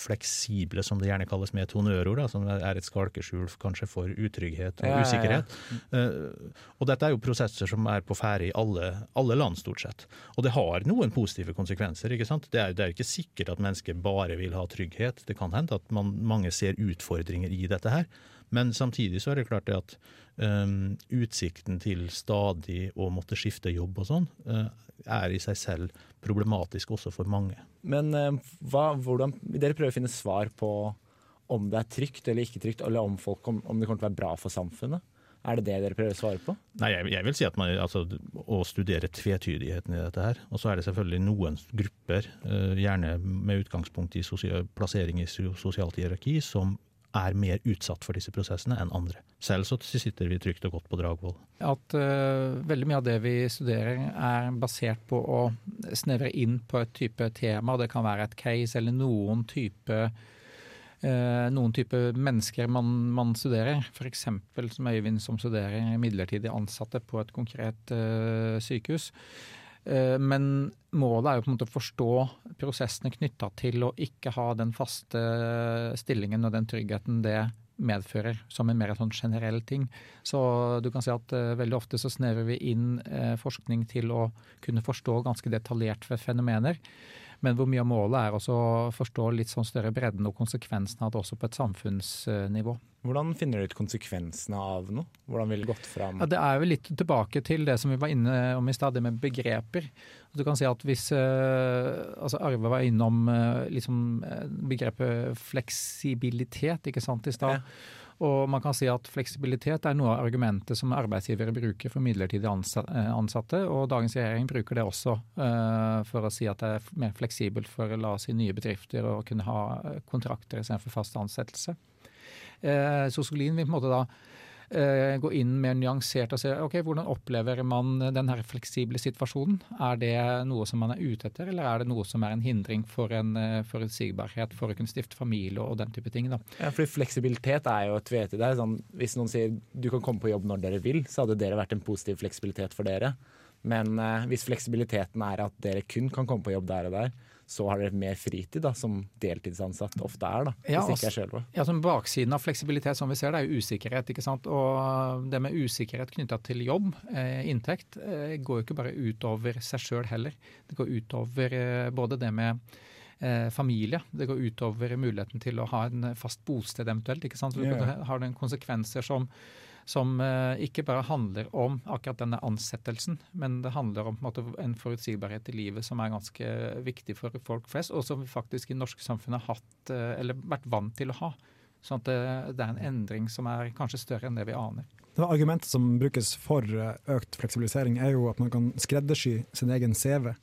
fleksible, som det gjerne kalles med da, som er et skalkeskjul kanskje for utrygghet og
Ja, ja, ja.
usikkerhet. Eh, og dette er jo prosesser som er på ferde i alle, alle land, stort sett. Og det har noen positive konsekvenser. ikke sant? Det er, det er ikke sikkert at mennesker bare vil ha trygghet. Det kan hende at man, mange ser utfordringer i dette her. Men samtidig så er det klart det at um, utsikten til stadig å måtte skifte jobb og sånn, uh, er i seg selv problematisk også for mange.
Men uh, hva, hvordan, dere prøver å finne svar på om det er trygt eller ikke trygt, eller om, folk, om, om det kommer til å være bra for samfunnet. Er det det dere prøver å svare på?
Nei, jeg, jeg vil si at man, altså, Å studere tvetydigheten i dette her. Og så er det selvfølgelig noen grupper, eh, gjerne med utgangspunkt i sosial, plassering i sosialt hierarki, som er mer utsatt for disse prosessene enn andre. Selv så sitter vi trygt og godt på Dragvoll.
At uh, veldig mye av det vi studerer er basert på å snevre inn på et type tema. Det kan være et case eller noen type, eh, noen type mennesker man, man studerer. F.eks. som Øyvind som studerer midlertidig ansatte på et konkret uh, sykehus. Eh, Men målet er jo på en måte å forstå prosessene knytta til å ikke ha den faste stillingen og den tryggheten det medfører, som en mer sånn generell ting. Så du kan si at eh, veldig ofte så snevrer vi inn eh, forskning til å kunne forstå ganske detaljert ved fenomener. Men hvor mye av målet er også å forstå litt sånn større bredden og konsekvensene av det også på et samfunnsnivå.
Hvordan finner du ut konsekvensene av noe? Hvordan ville det gått fram?
Ja, Det er jo litt tilbake til det som vi var inne om i stad, det med begreper. Du kan si at hvis eh, altså Arve var innom eh, liksom, eh, begrepet fleksibilitet ikke sant, i stad. Og man kan si at fleksibilitet er noe av argumentet som arbeidsgivere bruker for midlertidig eh, ansatte, og dagens regjering bruker det også uh, for å si at det er mer fleksibelt for la oss si, nye bedrifter å kunne ha eh, kontrakter istedenfor fast ansettelse. Uh, vil på en måte da gå inn mer nyansert og se ok, hvordan opplever man den her fleksible situasjonen. Er det noe som man er ute etter, eller er det noe som er en hindring for en eh, forutsigbarhet for å kunne stifte familie og den type ting? da.
Ja, fordi Fleksibilitet er jo et vete der. er sånn, hvis noen sier du kan komme på jobb når dere vil, så hadde dere vært en positiv fleksibilitet for dere. Men eh, hvis fleksibiliteten er at dere kun kan komme på jobb der og der, så har dere mer fritid, da, som deltidsansatt ofte er. da,
Ja,
Hvis ikke er
altså- Ja, som Baksiden av fleksibilitet som vi ser, det er jo usikkerhet. ikke sant? Og det med usikkerhet knytta til jobb, eh, inntekt, eh, går jo ikke bare utover seg sjøl heller. Det går utover eh, både det med eh, familie, det går utover muligheten til å ha en fast bosted eventuelt. ikke sant? Så det har den konsekvenser som, som eh, ikke bare handler om akkurat denne ansettelsen, men det handler om en, måte, en forutsigbarhet i livet som er ganske viktig for folk flest, og som vi faktisk i det norske samfunnet har hatt, eh, eller vært vant til å ha. Sånn at det, det er en endring som er kanskje større enn det vi aner.
Det argumentet som brukes for eh, økt fleksibilisering, er jo at man kan skreddersy sin egen CV.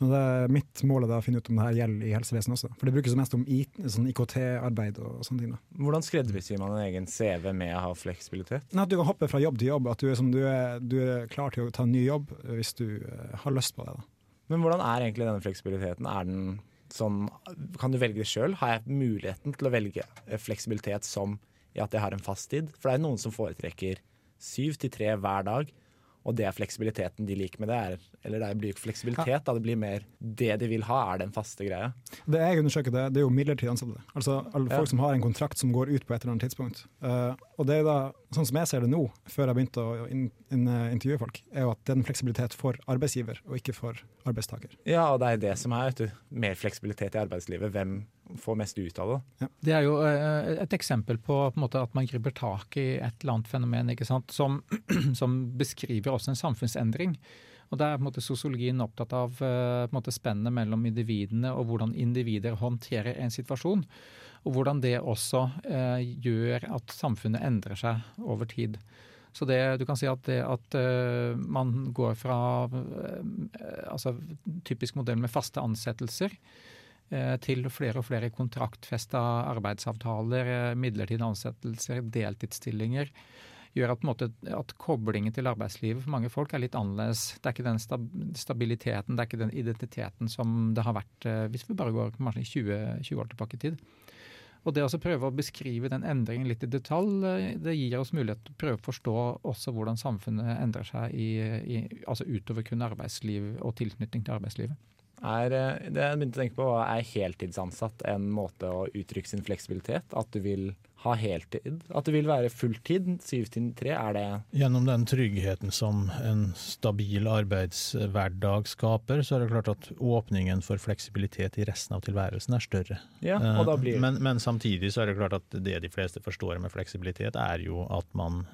Men det er mitt mål er da å finne ut om det her gjelder i helsevesenet også. For det brukes mest om sånn IKT-arbeid og sånne ting. da.
Hvordan skreddersyr man en egen CV med å ha fleksibilitet?
Nei, At du kan hoppe fra jobb til jobb, at du er, som, du er, du er klar til å ta en ny jobb hvis du eh, har lyst på det. da.
Men hvordan er egentlig denne fleksibiliteten? Er den sånn, kan du velge det sjøl? Har jeg muligheten til å velge eh, fleksibilitet som i at jeg har en fast tid? For det er noen som foretrekker syv til tre hver dag, og det er fleksibiliteten de liker med det. Er, eller det blir ikke fleksibilitet, da det blir mer det de vil ha, er den faste greia.
Det jeg undersøker, det, det er jo midlertidig ansatte. Altså alle
Ja.
folk som har en kontrakt som går ut på et eller annet tidspunkt. Uh, og det er da, sånn som jeg ser det nå, før jeg begynte å in, in, uh, intervjue folk, er jo at det er en fleksibilitet for arbeidsgiver, og ikke for arbeidstaker.
Ja, og det er det som er, vet du. Mer fleksibilitet i arbeidslivet. Hvem får mest ut av det?
Det er jo eh, et eksempel på, på måte, at man griper tak i et eller annet fenomen? Som, som beskriver også en samfunnsendring. Og Der er måte sosiologien opptatt av eh, måte spennet mellom individene og hvordan individer håndterer en situasjon. Og hvordan det også eh, gjør at samfunnet endrer seg over tid. Så det, du kan si at det at uh, man går fra uh, altså typisk modell med faste ansettelser til flere og flere kontraktfesta arbeidsavtaler, eh, midlertidige ansettelser, deltidsstillinger, gjør at, måte, at koblingen til arbeidslivet for mange folk er litt annerledes. Det er ikke den stabiliteten, det er ikke den identiteten som det har vært eh, hvis vi bare går kanskje 20, 20 år tilbake i tid. Og det å prøve å beskrive den endringen litt i detalj, eh, det gir oss mulighet til å prøve å forstå også hvordan samfunnet endrer seg i, i, altså utover kun arbeidsliv og tilknytning til arbeidslivet.
Er, eh, det jeg begynte å tenke på, er heltidsansatt en måte å uttrykke sin fleksibilitet? At du vil ha heltid? At du vil være fulltid? Syv til tre? Er det
Gjennom den tryggheten som en stabil arbeidshverdag skaper, så er det klart at åpningen for fleksibilitet i resten av tilværelsen er større.
Ja, og da blir
Eh, men, men samtidig så er det klart at det de fleste forstår med fleksibilitet, er jo at man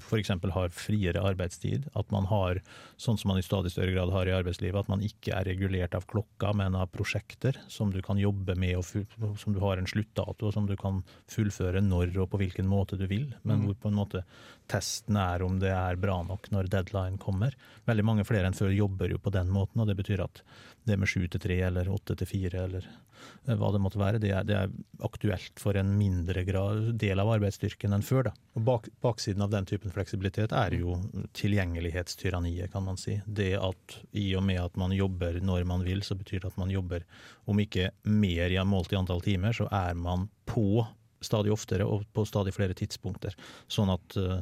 f.eks. har friere arbeidstid. At man har, sånn som man i stadig større grad har i arbeidslivet, at man ikke er regulert av klokka, men av prosjekter som du kan jobbe med, og som du har en sluttdato, og som du kan fullføre når og på hvilken måte du vil. Men
Mm.
hvor på en måte testen er om det er bra nok når deadline kommer. Veldig mange flere enn før jobber jo på den måten, og det betyr at det med sju til tre eller åtte til fire eller eh, hva det måtte være, det er, det er aktuelt for en mindre grad, del av arbeidsstyrken enn før. Da. Og bak, baksiden av den typen fleksibilitet er jo tilgjengelighetstyranniet, kan man si. Det at i og med at man jobber når man vil, så betyr det at man jobber om ikke mer målt i antall timer, så er man på stadig oftere og på stadig flere tidspunkter. Sånn at uh,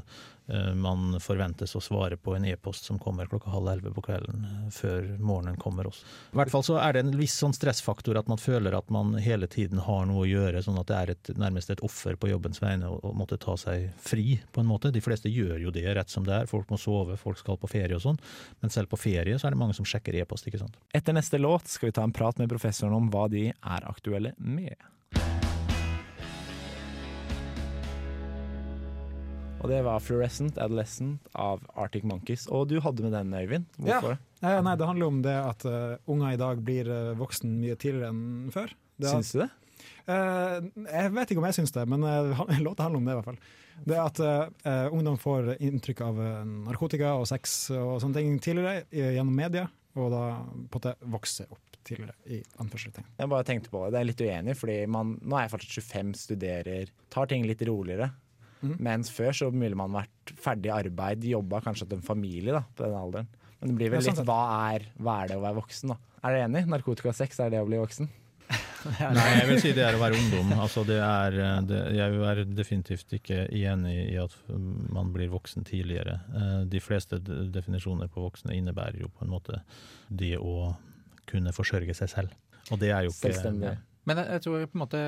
man forventes å svare på en e-post som kommer klokka halv elleve på kvelden uh, før morgenen kommer også. I hvert fall så er det en viss sånn stressfaktor at man føler at man hele tiden har noe å gjøre, sånn at det er et, nærmest et offer på jobbens vegne å måtte ta seg fri, på en måte. De fleste gjør jo det rett som det er. Folk må sove, folk skal på ferie og sånn. Men selv på ferie så er det mange som sjekker e-post, ikke sant.
Etter neste låt skal vi ta en prat med professoren om hva de er aktuelle med. Og det var 'Fluorescent Adolescent' av Arctic Monkeys. Og du hadde med den, Øyvind. Hvorfor?
Ja, nei, det handler om det at uh, unger i dag blir uh, voksen mye tidligere enn før. Det
Syns du det?
Uh, jeg vet ikke om jeg syns det, men uh, låta handler om det i hvert fall. Det at uh, ungdom får inntrykk av narkotika og sex og sånne ting tidligere gjennom media, og da på en måte vokser opp tidligere, i anførselstegn.
Jeg bare tenkte på det. Det er litt uenig fordi man, nå er jeg fortsatt 25, studerer, tar ting litt roligere.
Mhm.
Mens før så ville man vært ferdig i arbeid, jobba kanskje til en familie da, på den alderen. Men det blir vel
Ja, sånn
litt hva er, hva er det å være voksen, da? Er dere enig? Narkotika og sex, er det å bli voksen?
Nei, jeg vil si det er å være ungdom. Altså det er, det, jeg er definitivt ikke enig i at man blir voksen tidligere. Eh, De fleste definisjoner på voksne innebærer jo på en måte det å kunne forsørge seg selv. Og det er jo ikke
Selvstendig.
Men jeg, jeg tror på en måte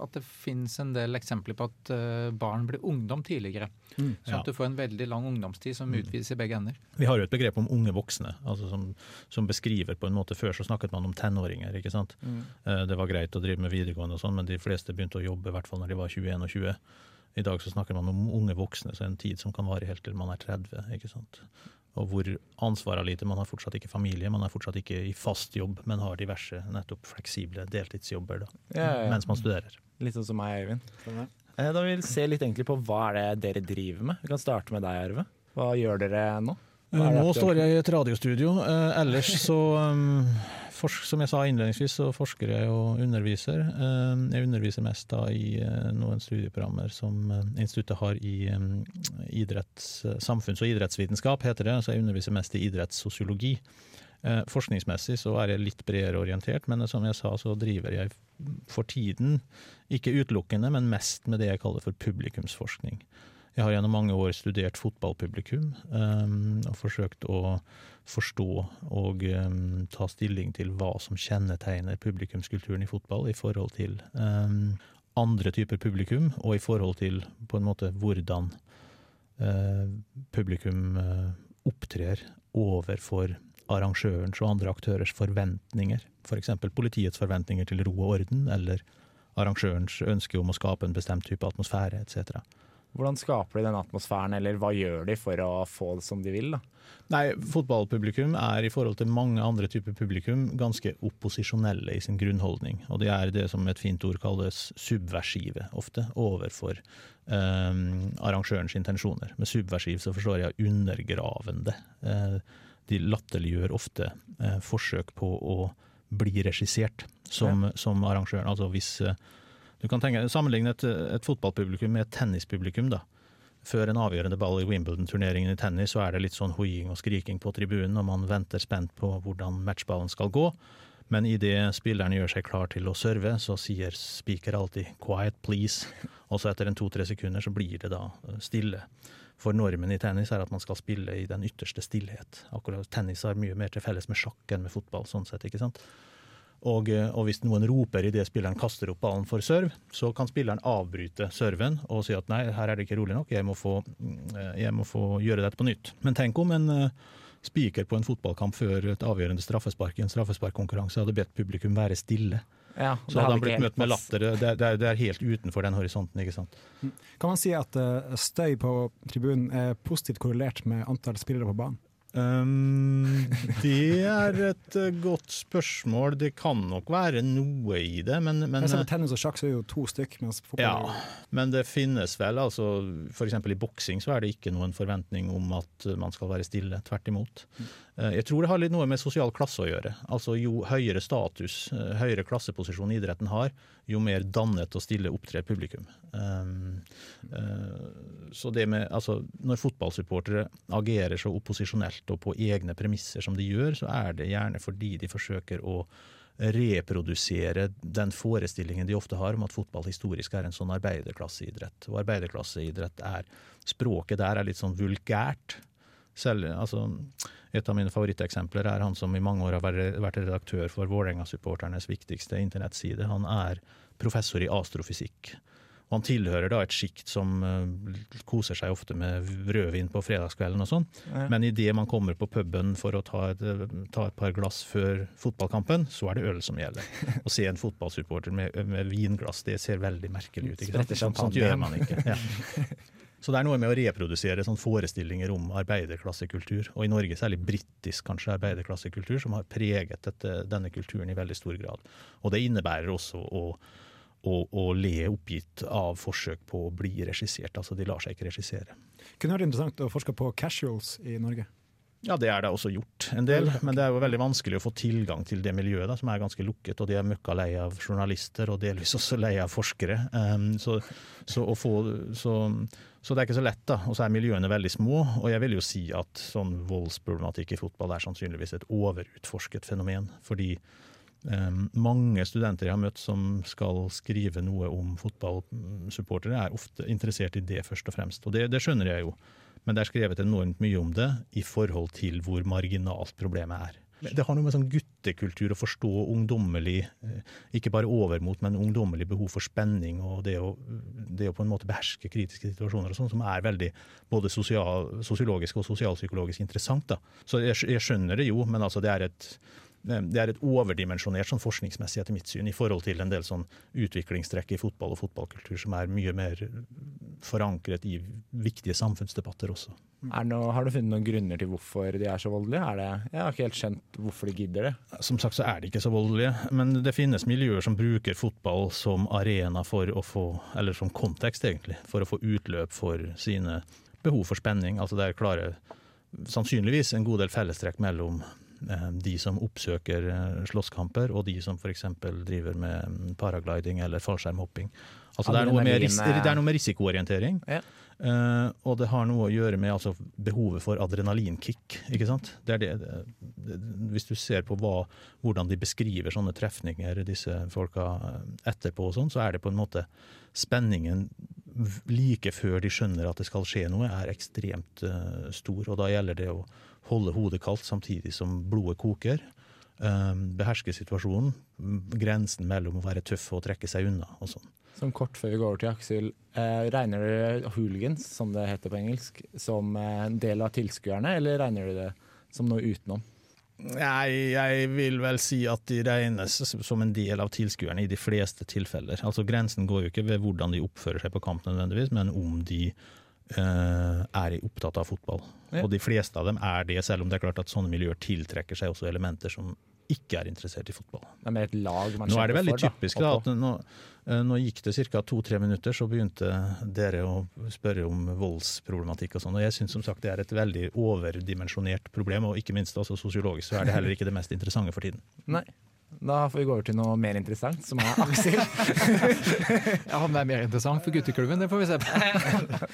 at det finnes en del eksempler på at eh, barn blir ungdom tidligere.
Mm.
Sånn at du får en veldig lang ungdomstid som
Mm.
utvides i begge ender.
Vi har jo et begrep om unge voksne, altså som, som beskriver på en måte Før så snakket man om tenåringer, ikke sant. Eh, Det var greit å drive med videregående og sånn, men de fleste begynte å jobbe i hvert fall når de var 21 og 20. I dag så snakker man om unge voksne, så en tid som kan vare helt til man er 30. ikke sant? Og hvor ansvaret er lite. Man har fortsatt ikke familie, man er fortsatt ikke i fast jobb, men har diverse nettopp fleksible deltidsjobber da,
Ja, ja, ja.
mens man studerer.
Litt sånn som meg, Øyvind. Eh, Da vil vi se litt egentlig på hva er det dere driver med. Vi kan starte med deg, Arve. Hva gjør dere nå? Det
Nå står jeg i et radiostudio. Eh, ellers så forsk, Som jeg sa innledningsvis, så forsker jeg og underviser. Eh, jeg underviser mest da i eh, noen studieprogrammer som eh, instituttet har i idretts, samfunns- og idrettsvitenskap, heter det. Så jeg underviser mest i idrettssosiologi. Eh, forskningsmessig så er jeg litt bredere orientert, men som jeg sa så driver jeg for tiden, ikke utelukkende, men mest med det jeg kaller for publikumsforskning. Jeg har gjennom mange år studert fotballpublikum um, og forsøkt å forstå og um, ta stilling til hva som kjennetegner publikumskulturen i fotball i forhold til um, andre typer publikum, og i forhold til på en måte hvordan uh, publikum uh, opptrer overfor arrangørens og andre aktørers forventninger. F.eks. For politiets forventninger til ro og orden, eller arrangørens ønske om å skape en bestemt type atmosfære etc.
Hvordan skaper de den atmosfæren, eller hva gjør de for å få det som de vil? da?
Nei, fotballpublikum er i forhold til mange andre typer publikum ganske opposisjonelle i sin grunnholdning. Og det er det som et fint ord kalles subversive, ofte, overfor eh, arrangørens intensjoner. Med subversiv så forstår jeg undergravende. Eh, de latterliggjør ofte eh, forsøk på å bli regissert som, som arrangøren. Altså hvis eh, du kan tenke, Sammenligne et, et fotballpublikum med et tennispublikum. da. Før en avgjørende ball i Wimbledon-turneringen i tennis, så er det litt sånn hoiing og skriking på tribunen, og man venter spent på hvordan matchballen skal gå. Men idet spilleren gjør seg klar til å serve, så sier speaker alltid 'quiet, please'. Og så etter en to-tre sekunder så blir det da stille. For normen i tennis er at man skal spille i den ytterste stillhet. Akkurat Tennis har mye mer til felles med sjakk enn med fotball, sånn sett, ikke sant. Og, og, hvis noen roper idet spilleren kaster opp ballen for serve, så kan spilleren avbryte serven og si at nei, her er det ikke rolig nok, jeg må få, jeg må få gjøre dette på nytt. Men tenk om en uh, spiker på en fotballkamp før et avgjørende straffespark i en straffesparkkonkurranse hadde bedt publikum være stille.
Ja,
så hadde han blitt møtt med latter. Det, det, det, er helt utenfor den horisonten, ikke sant.
Kan man si at støy på tribunen er positivt korrelert med antall spillere på banen?
Um, det er et uh, godt spørsmål. Det kan nok være noe i det, men, men
Jeg ser på tennis og sjakk så er det jo to stykk. Mens
Ja, men det finnes vel altså F.eks. i boksing så er det ikke noen forventning om at man skal være stille. Tvert imot. Uh, jeg tror det har litt noe med sosial klasse å gjøre. Altså Jo høyere status, uh, høyere klasseposisjon idretten har, jo mer dannet og stille opptrer publikum. Um, så det med, altså Når fotballsupportere agerer så opposisjonelt og på egne premisser som de gjør, så er det gjerne fordi de forsøker å reprodusere den forestillingen de ofte har om at fotball historisk er en sånn arbeiderklasseidrett. Og arbeiderklasseidrett er Språket der er litt sånn vulgært. Selv, altså, et av mine favoritteksempler er han som i mange år har vært redaktør for Vålerenga-supporternes viktigste internettside. Han er professor i astrofysikk. Og han tilhører da et sjikt som uh, koser seg ofte med rødvin på fredagskvelden og sånn. Ja. Men idet man kommer på puben for å ta et, ta et, par glass før fotballkampen, så er det øl som gjelder. Å se en fotballsupporter med, med, vinglass, det ser veldig merkelig ut. Ikke sant? Sånt, sånt gjør man ikke. Ja. Så det er noe med å reprodusere sånn forestillinger om arbeiderklassekultur, og i Norge særlig britisk kanskje arbeiderklassekultur, som har preget dette, denne kulturen i veldig stor grad. Og det innebærer også å å, å le oppgitt av forsøk på å bli regissert. Altså, de lar seg ikke regissere.
Kunne vært interessant å forske på casuals i Norge.
Ja, det er det også gjort en del, men det er jo veldig vanskelig å få tilgang til det miljøet, da, som er ganske lukket. Og de er møkka lei av journalister, og delvis også lei av forskere. Um, så, så, få, så, så, det er ikke så lett, da. Og så er miljøene veldig små. Og jeg vil jo si at sånn voldsproblematikk i fotball er sannsynligvis et overutforsket fenomen. fordi Um, mange studenter jeg har møtt som skal skrive noe om fotballsupportere, er ofte interessert i det først og fremst. Og det, det, skjønner jeg jo, men det er skrevet enormt mye om det i forhold til hvor marginalt problemet er. Det har noe med sånn guttekultur å forstå ungdommelig, ikke bare overmot, men ungdommelig behov for spenning og det å, det å på en måte beherske kritiske situasjoner og sånn, som er veldig både sosiologisk og sosialpsykologisk interessant. da. Så jeg, jeg skjønner det jo, men altså det er et eh, det er et overdimensjonert sånn forskningsmessig etter mitt syn i forhold til en del sånn utviklingstrekk i fotball og fotballkultur som er mye mer forankret i viktige samfunnsdebatter også.
Er det noe, har du funnet noen grunner til hvorfor de er så voldelige? Er det, jeg har ikke helt skjønt hvorfor de gidder det.
Som sagt så er de ikke så voldelige, men det finnes miljøer som bruker fotball som arena for å få, eller som kontekst egentlig, for å få utløp for sine behov for spenning. Altså det er klare, sannsynligvis en god del fellestrekk mellom eh, de som oppsøker eh, slåsskamper, og de som f.eks. driver med mm, paragliding eller fallskjermhopping. Altså det, er noe med, det er noe med risikoorientering.
Ja.
uh, og det har noe å gjøre med altså, behovet for adrenalinkick. ikke sant? Det er det, det, hvis du ser på hva, hvordan de beskriver sånne trefninger, disse folka eh, etterpå, og sånn, så er det på en måte spenningen like før de skjønner at det skal skje noe, er ekstremt uh, stor. Og da gjelder det å holde hodet kaldt samtidig som blodet koker. eh, beherske situasjonen, grensen mellom å være tøff og trekke seg unna. og sånn.
Som kort før vi går over til Aksel, eh, regner du hooligans, som det heter på engelsk, som eh, en del av tilskuerne, eller regner du det som noe utenom?
Nei, jeg vil vel si at de regnes som en del av tilskuerne i de fleste tilfeller. Altså Grensen går jo ikke ved hvordan de oppfører seg på kamp nødvendigvis, men om de er opptatt av fotball.
Ja.
Og de fleste av dem er det, selv om det er klart at sånne miljøer tiltrekker seg også elementer som ikke er interessert i fotball.
Det er et lag man
Nå er det veldig
for,
typisk da, at nå, eh, nå gikk det ca. to-tre minutter, så begynte dere å spørre om voldsproblematikk og sånn. Og jeg syns som sagt det er et veldig overdimensjonert problem, og ikke minst altså sosiologisk så er det heller ikke det mest interessante for tiden.
Nei. Da får vi gå over til noe mer interessant, som er Aksel.
Ja, om det er mer interessant for gutteklubben, det får vi se på.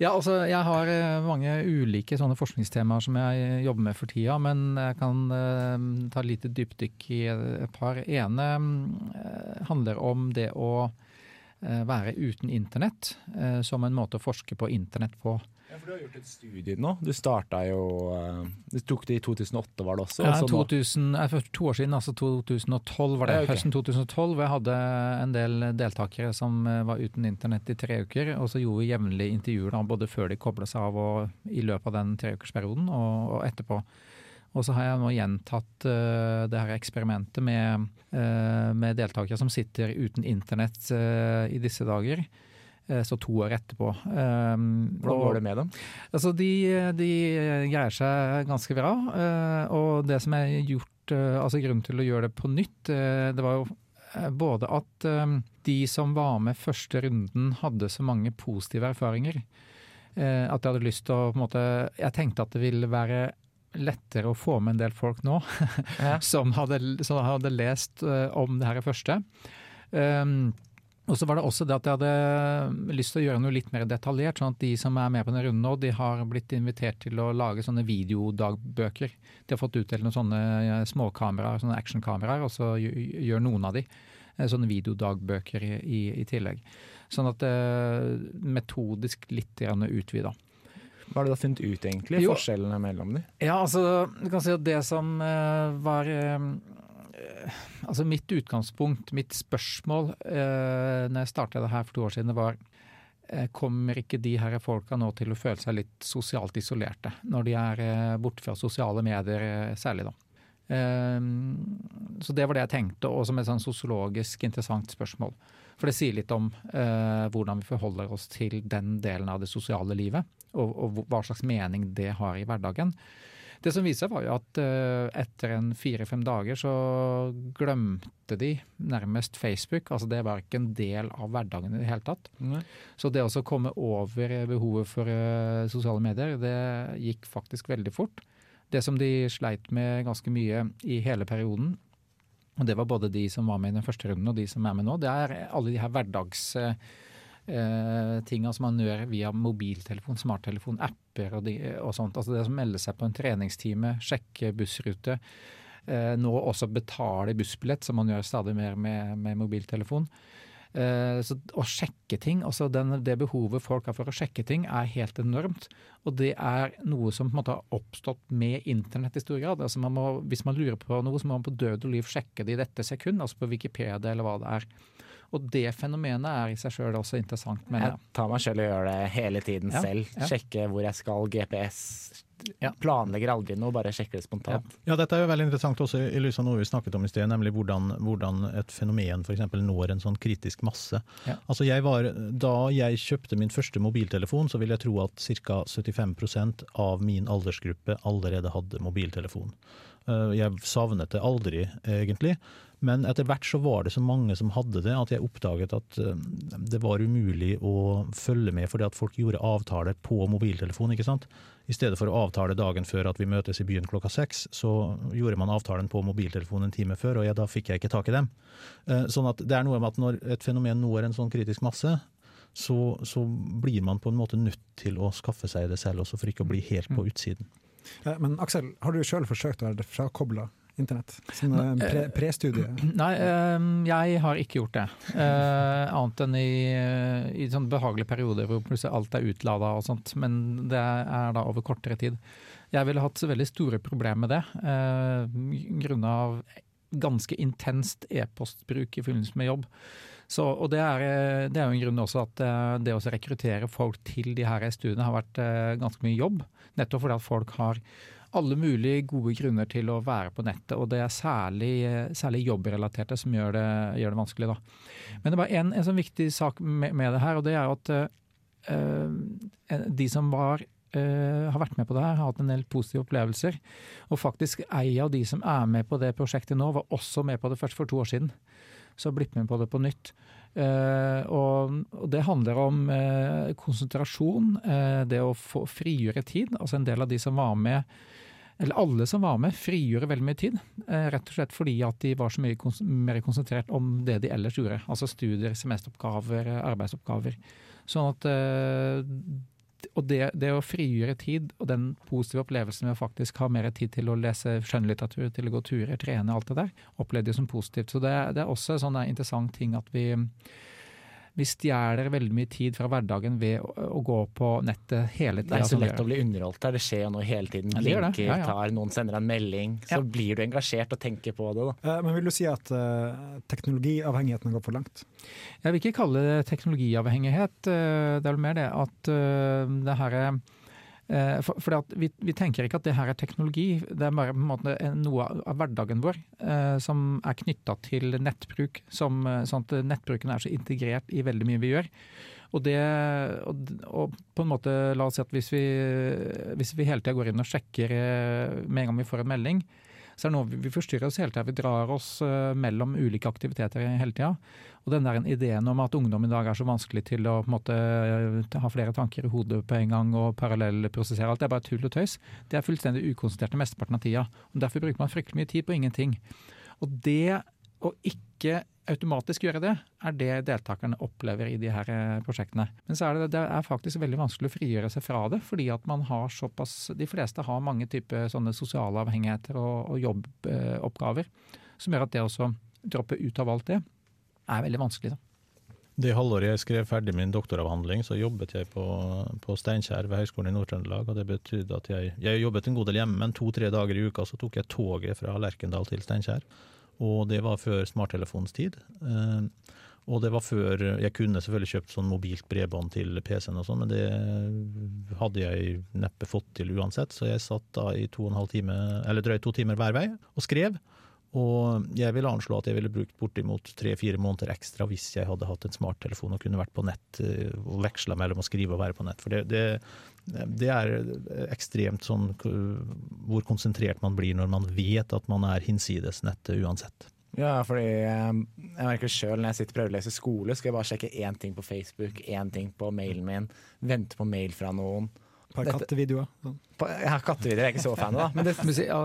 Ja, altså, jeg har eh, mange ulike sånne forskningstemaer som jeg jobber med for tida, men jeg kan uh, ta et lite dypdykk i et par. ene uh, handler om det å uh, være uten internett eh, som en måte å forske på internett på.
Ja, for Du har gjort et studie nå. Du starta jo eh, Du tok det i 2008, var det også?
Ja,
og så nå-
2000, nei, for to år siden, altså 2012 var det.
Ja, okay.
Høsten 2012. hvor Jeg hadde en del deltakere som eh, var uten internett i tre uker. Og så gjorde vi jevnlige intervjuer da, både før de kobla seg av og i løpet av den treukersperioden og, og etterpå. Og så har jeg nå gjentatt uh, det her eksperimentet med, uh, med deltakere som sitter uten internett uh, i disse dager. Eh, Så to år etterpå. Um,
Hvordan går det med dem?
Altså, de, de greier seg ganske bra. eh, Og det som er gjort, eh, altså grunnen til å gjøre det på nytt, det var jo både at de som var med første runden hadde så mange positive erfaringer. At jeg hadde lyst til å på en måte Jeg tenkte at det ville være lettere å få med en del folk nå
Ja.
som, hadde, som hadde lest om det her første. Um, og så var det også det at jeg hadde lyst til å gjøre noe litt mer detaljert, sånn at de som er med på denne runden nå, de har blitt invitert til å lage sånne videodagbøker. De har fått utdelt noen sånne eh, småkameraer, sånne actionkameraer, og så gjør noen av de eh, sånne videodagbøker i, i, i tillegg. Sånn at eh, metodisk litt utvida.
Hva har du da funnet ut, egentlig?
Jo.
Forskjellene mellom dem?
Ja, altså, du kan si at det som eh, var eh, Altså mitt utgangspunkt, mitt spørsmål eh, når jeg starta det her for to år siden, var eh, Kommer ikke de her folka nå til å føle seg litt sosialt isolerte, når de er eh, borte fra sosiale medier eh, særlig, da? Eh, så det var det jeg tenkte, og som et sånn sosiologisk interessant spørsmål. For det sier litt om eh, hvordan vi forholder oss til den delen av det sosiale livet, og hva slags mening det har i hverdagen. Det som viser seg var jo at eh, etter en fire-fem dager så glemte de nærmest Facebook. Altså det var ikke en del av hverdagen i det hele tatt. Så det å komme over behovet for eh, sosiale medier, det gikk faktisk veldig fort. Det som de sleit med ganske mye i hele perioden, og det var både de som var med i den første runden og de som er med nå, det er alle de her hverdags... eh, tinga som man gjør via mobiltelefon, smarttelefon, apper og, de, og sånt. Altså det som melder seg på en treningstime, sjekke bussrute. Eh, nå også betale bussbillett, som man gjør stadig mer med, med mobiltelefon. Eh, så å sjekke ting, altså den, det behovet folk har for å sjekke ting, er helt enormt. Og det er noe som på en måte har oppstått med internett i stor grad. Altså man må, hvis man lurer på noe, så må man på død og liv sjekke det i dette sekund, altså på Wikipedia eller hva det er. Og det fenomenet er i seg sjøl også interessant, mener
Jeg
jeg.
tar meg selv og gjør det hele tiden
Ja,
selv.
ja.
Sjekke hvor jeg skal, GPS.
Ja.
planlegger aldri noe, bare sjekker det spontant.
Ja, dette er jo veldig interessant også i lys av noe vi snakket om i sted, nemlig hvordan, hvordan et fenomen f.eks. når en sånn kritisk masse.
Ja.
Altså jeg var, Da jeg kjøpte min første mobiltelefon, så vil jeg tro at ca. 75% av min aldersgruppe allerede hadde mobiltelefon. Eh, Jeg savnet det aldri, egentlig. Men etter hvert så var det så mange som hadde det, at jeg oppdaget at eh, det var umulig å følge med, fordi at folk gjorde avtaler på mobiltelefon. ikke sant? I stedet for å avtale dagen før at vi møtes i byen klokka seks, så gjorde man avtalen på mobiltelefonen en time før, og ja, da fikk jeg ikke tak i dem. Eh, Sånn at det er noe med at når et fenomen når en sånn kritisk masse, så, så blir man på en måte nødt til å skaffe seg det selv også, for ikke å bli helt på utsiden.
Eh, Men Aksel, har du sjøl forsøkt å være frakobla internett? Som en pre prestudie?
Nei, eh, jeg har ikke gjort det. Eh, annet enn i, i sånn behagelige perioder hvor plutselig alt er utlada og sånt. Men det er da over kortere tid. Jeg ville hatt veldig store problemer med det, grunna ganske intenst e-postbruk i forbindelse med jobb. Så, og det er, eh, det er jo en grunn også at eh, det å rekruttere folk til de her studiene har vært eh, ganske mye jobb. Nettopp fordi at folk har alle mulige gode grunner til å være på nettet, og det er særlig, særlig jobbrelaterte som gjør det, gjør det vanskelig. Da. Men det er bare en, en sånn viktig sak med, med det her, og det er at eh, de som var Uh, har vært med på det her, har hatt en del positive opplevelser. Og faktisk ei av de som er med på det prosjektet nå, var også med på det først for to år siden. Så har blitt med på det på nytt. Uh, og, og det handler om uh, konsentrasjon, det å få frigjøre tid. Altså en del av de som var med, eller alle som var med, frigjorde veldig mye tid. Eh, rett og slett fordi at de var så mye kons mer konsentrert om det de ellers gjorde. Altså studier, semesteroppgaver, arbeidsoppgaver. Sånn at eh, og det, det å frigjøre tid og den positive opplevelsen med å faktisk ha mer tid til å lese skjønnlitteratur, til å gå turer, trene, alt det der, opplevde jeg som positivt. Så det, det er også en sånn interessant ting at vi, vi stjeler veldig mye tid fra hverdagen ved å, å gå på nettet hele
Det er så lett å bli underholdt der. Det skjer jo noe hele tiden.
Ja, det det.
Blinker,
Ja, ja.
tar, noen sender en melding. Så
Ja.
blir du engasjert og tenker på det. da.
Eh, Men vil du si at uh, teknologiavhengigheten har gått for langt?
Jeg vil ikke kalle det teknologiavhengighet. eh, Det er vel mer det at uh, det her er eh, for, at vi, vi tenker ikke at det her er teknologi, det er bare måte noe av hverdagen vår eh, som er knytta til nettbruk. Som, eh, sånn at nettbruken er så integrert i veldig mye vi gjør. Og, det, og, og på en måte, la oss si at hvis vi, hvis vi hele tida går inn og sjekker eh, med en gang vi får en melding, så er det noe vi, forstyrrer oss hele tida. Vi drar oss mellom ulike aktiviteter hele tida. Og den der ideen om at ungdom i dag er så vanskelig til å på en måte, eh, ha flere tanker i hodet på en gang og parallellprosessere alt, det er bare tull og tøys. Det er fullstendig ukonsentrert mesteparten av tida. Og Derfor bruker man fryktelig mye tid på ingenting. Og det å ikke automatisk gjøre det, er det deltakerne opplever i de her eh, prosjektene. Men så er det, det er faktisk veldig vanskelig å frigjøre seg fra det, fordi at man har såpass De fleste har mange typer sånne sosiale avhengigheter og, og jobboppgaver som gjør at det å droppe ut av alt det, er veldig vanskelig. Da.
Det halvåret jeg skrev ferdig min doktoravhandling, så jobbet jeg på, på Steinkjer ved Høgskolen i Nord-Trøndelag. og Det betydde at jeg, jeg jobbet en god del hjemme, men to-tre dager i uka så tok jeg toget fra Lerkendal til Steinkjer. Og det var før smarttelefonens tid. Eh, og det var før Jeg kunne selvfølgelig kjøpt sånn mobilt bredbånd til PC-en og sånn, men det hadde jeg neppe fått til uansett. Så jeg satt da i to og en halv time, eller drøyt to timer hver vei og skrev. Og jeg vil anslå at jeg ville brukt bortimot tre-fire måneder ekstra hvis jeg hadde hatt en smarttelefon og kunne vært på nett eh, og veksla mellom å skrive og være på nett. For det, det, det er ekstremt sånn hvor konsentrert man blir når man vet at man er hinsides nettet uansett.
Ja, fordi eh, jeg merker sjøl når jeg sitter og prøver å lese skole, skal jeg bare sjekke én ting på Facebook, én ting på mailen min, vente på mail fra noen. Dette-
kattevideoer? Sånn.
Jeg har kattevideoer, jeg er ikke så fan av da. Men det,
ja,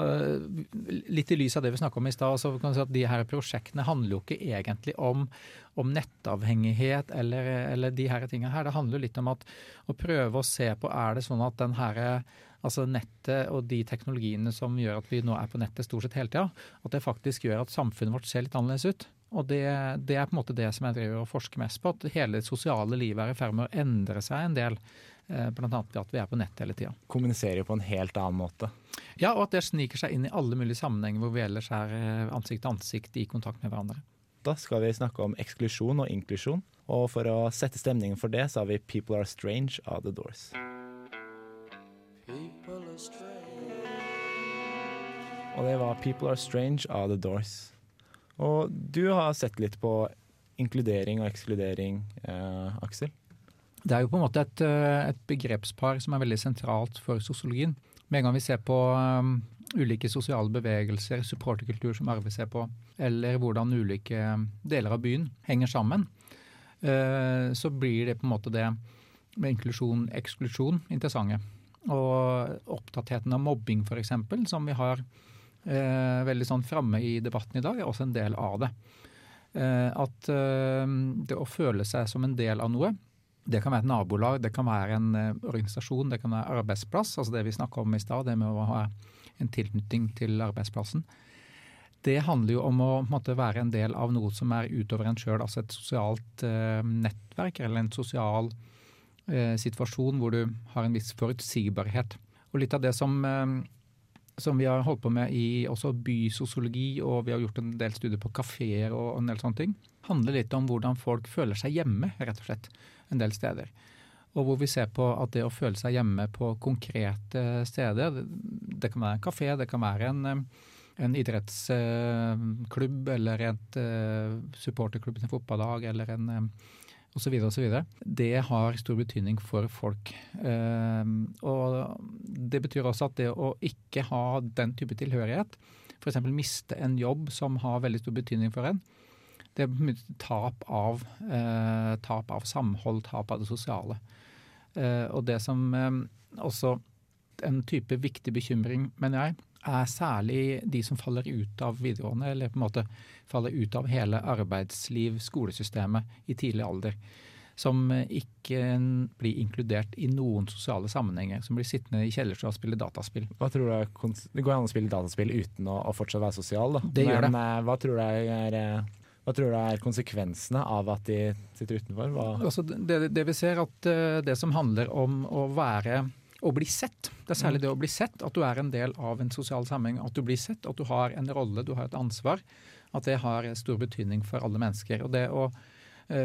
litt i lys av det vi snakka om i stad, så kan vi si at de her prosjektene handler jo ikke egentlig om, om nettavhengighet eller, eller de her tingene her. Det handler jo litt om at, å prøve å se på er det sånn at den her, altså nettet og de teknologiene som gjør at vi nå er på nettet stort sett hele tida, at det faktisk gjør at samfunnet vårt ser litt annerledes ut. Og det, det er på en måte det som jeg driver og forsker mest på, at hele det sosiale livet er i ferd med å endre seg en del. Eh, annet ved at vi er på nett hele tida.
kommuniserer på en helt annen måte.
Ja, og at det sniker seg inn i alle mulige sammenhenger hvor vi ellers er eh, ansikt til ansikt i kontakt med hverandre.
Da skal vi snakke om eksklusjon og inklusjon. Og for å sette stemningen for det, så har vi 'People Are Strange' av The Doors.
People are strange.
Og det var 'People Are Strange' av The Doors. Og du har sett litt på inkludering og ekskludering, eh, Aksel.
Det er jo på en måte et, eh, et begrepspar som er veldig sentralt for sosiologien. Med en gang vi ser på um, ulike sosiale bevegelser, supporterkultur som Arve ser på, eller hvordan ulike deler av byen henger sammen, uh, så blir det på en måte det med inklusjon, eksklusjon, interessante. Og opptattheten av mobbing f.eks., som vi har uh, veldig sånn framme i debatten i dag, er også en del av det. Uh, at det å føle seg som en del av noe, det kan være et nabolag, det kan være en organisasjon, det kan være arbeidsplass. Altså det vi snakka om i stad, det med å ha en tilknytning til arbeidsplassen. Det handler jo om å måtte, være en del av noe som er utover en sjøl, altså et sosialt eh, nettverk eller en sosial eh, situasjon hvor du har en viss forutsigbarhet. Og litt av det som, eh, som vi har holdt på med i også bysosiologi, og vi har gjort en del studier på kafeer og en del sånne ting, handler litt om hvordan folk føler seg hjemme, rett og slett, en del steder. Og hvor vi ser på at det å føle seg hjemme på konkrete steder, det kan være en kafé, det kan være en, en idrettsklubb eller et supporterklubb til fotballag eller en osv. osv. Det har stor betydning for folk. Og det betyr også at det å ikke ha den type tilhørighet, f.eks. miste en jobb som har veldig stor betydning for en, det er tap av, eh, tap av samhold, tap av det sosiale. Eh, og det som eh, også en type viktig bekymring, mener jeg, er særlig de som faller ut av videregående, eller på en måte faller ut av hele arbeidsliv, skolesystemet, i tidlig alder. Som ikke blir inkludert i noen sosiale sammenhenger. Som blir sittende i kjellerstua og spille dataspill.
Hva tror du er, Det går an å spille dataspill uten å, å fortsatt være sosial, da.
Det gjør det.
Men hva tror du er hva tror du er konsekvensene av at de sitter utenfor?
Altså det, det, vi ser at det som handler om å være å bli sett. Det er særlig det å bli sett, at du er en del av en sosial sammenheng. At du blir sett, at du har en rolle, du har et ansvar. At det har stor betydning for alle mennesker. Og det å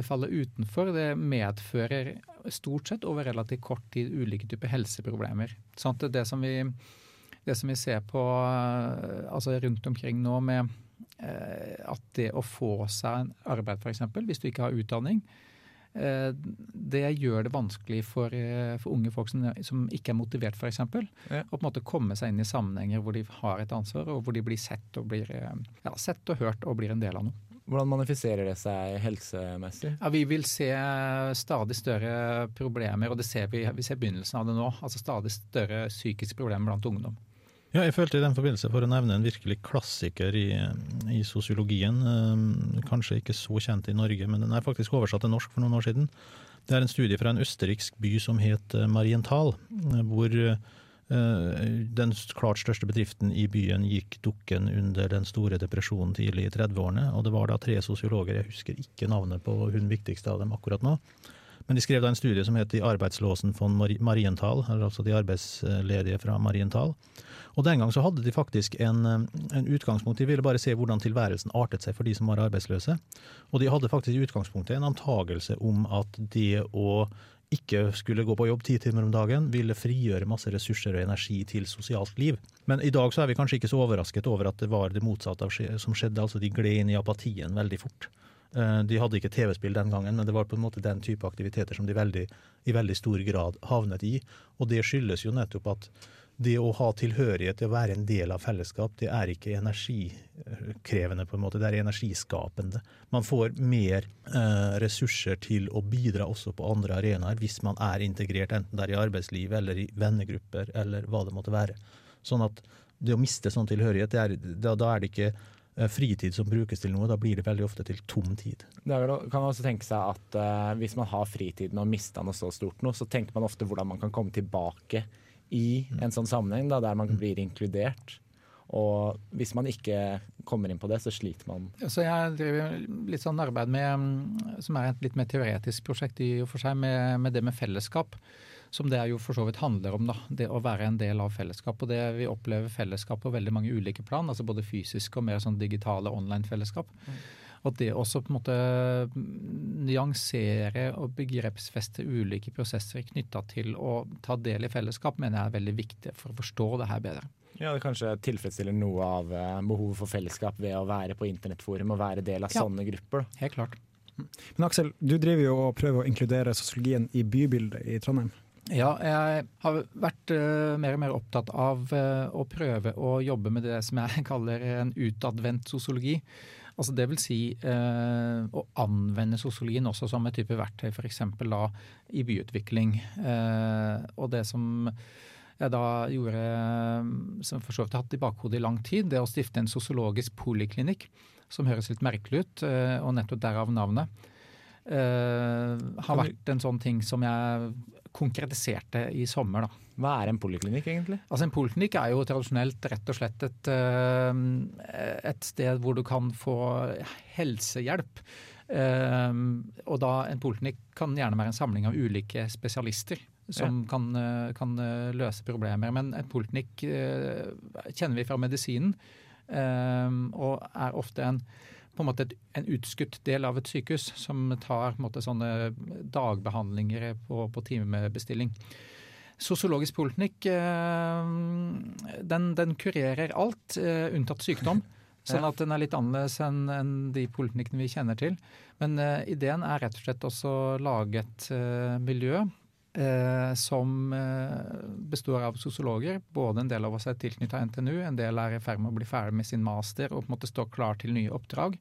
falle utenfor, det medfører stort sett over relativt kort tid ulike typer helseproblemer. Sånn det, som vi, det som vi ser på altså rundt omkring nå med at det å få seg en arbeid, f.eks., hvis du ikke har utdanning, det gjør det vanskelig for, for unge folk som, som, ikke er motivert, f.eks. Ja. Å på en måte komme seg inn i sammenhenger hvor de har et ansvar, og hvor de blir sett og, blir, ja, sett og hørt og blir en del av noe.
Hvordan manifiserer det seg helsemessig?
Ja, Vi vil se stadig større problemer, og det ser vi, vi ser begynnelsen av det nå. altså Stadig større psykiske problemer blant ungdom.
Ja, jeg følte i den forbindelse, for å nevne en virkelig klassiker i, i sosiologien, eh, kanskje ikke så kjent i Norge, men den er faktisk oversatt til norsk for noen år siden. Det er en studie fra en østerriksk by som het Marienthal, hvor eh, den klart største bedriften i byen gikk dukken under den store depresjonen tidlig i 30-årene. Og det var da tre sosiologer, jeg husker ikke navnet på hun viktigste av dem akkurat nå. Men de skrev da en studie som het De arbeidslåsen von Marienthal, altså de arbeidsledige fra Marienthal. Og den gang så hadde de faktisk en, en, utgangspunkt. De ville bare se hvordan tilværelsen artet seg for de som var arbeidsløse. Og de hadde faktisk i utgangspunktet en antagelse om at det å ikke skulle gå på jobb ti timer om dagen, ville frigjøre masse ressurser og energi til sosialt liv. Men i dag så er vi kanskje ikke så overrasket over at det var det motsatte som skjedde. Altså de gled inn i apatien veldig fort. De hadde ikke TV-spill den gangen, men det var på en måte den type aktiviteter som de veldig, i veldig stor grad havnet i. Og det skyldes jo nettopp at det å ha tilhørighet til å være en del av fellesskap, det er ikke energikrevende, på en måte, det er energiskapende. Man får mer eh, ressurser til å bidra også på andre arenaer hvis man er integrert, enten det er i arbeidsliv eller i vennegrupper eller hva det måtte være. Sånn at det å miste sånn tilhørighet, er, da, da, er det ikke eh, fritid som brukes til noe, da blir det veldig ofte til tom tid.
Det kan man også tenke seg at uh, Hvis man har fritiden og mista noe så stort nå, så tenker man ofte hvordan man kan komme tilbake i en sånn sammenheng da, der man mm. blir inkludert. Og hvis man ikke kommer inn på det, så sliter man.
Så jeg driver litt sånn arbeid med, som er et litt mer teoretisk prosjekt i og for seg, med, med, det med fellesskap. Som det jo for så vidt handler om, da. Det å være en del av fellesskap. Og det vi opplever fellesskap på veldig mange ulike plan, altså både fysiske og mer sånn digitale online-fellesskap. Mm. Og det også på en måte nyansere og begrepsfeste ulike prosesser knytta til å ta del i fellesskap, mener jeg er veldig viktig for å forstå det her bedre.
Ja, Det kanskje tilfredsstiller noe av eh, behovet for fellesskap ved å være på internettforum og være del av
Ja.
sånne grupper. Da.
Helt klart.
Men Aksel, du driver jo og prøver å inkludere sosiologien i bybildet i Trondheim.
Ja, jeg har vært uh, mer og mer opptatt av uh, å prøve å jobbe med det som jeg kaller en utadvendt sosiologi. Altså det vil si eh, å anvende sosiologien også som et type verktøy, f.eks. da i byutvikling. Eh, og det som jeg da gjorde, som jeg for så vidt har hatt i bakhodet i lang tid, det å stifte en sosiologisk poliklinikk, som høres litt merkelig ut, og nettopp derav navnet. eh, har vært en sånn ting som jeg konkretiserte i sommer. da.
Hva er en poliklinikk, egentlig?
Altså En poliklinikk er jo tradisjonelt rett og slett et, eh, et sted hvor du kan få helsehjelp. Eh, og da En poliklinikk kan gjerne være en samling av ulike spesialister som kan, eh, kan løse problemer. Men en poliklinikk kjenner vi fra medisinen, og er ofte en på en måte et, en utskutt del av et sykehus som tar måte, sånne dagbehandlinger på, på timebestilling. Sosiologisk poliklinikk eh, den, den kurerer alt, eh, unntatt sykdom. Sånn at den er litt annerledes enn de poliklinikkene vi kjenner til. Men eh, ideen er rett og slett også å lage et miljø eh, som eh, består av sosiologer. Både en del av oss er tilknytta NTNU, en del er i ferd med å bli ferdig med sin master og på en måte stå klar til nye oppdrag.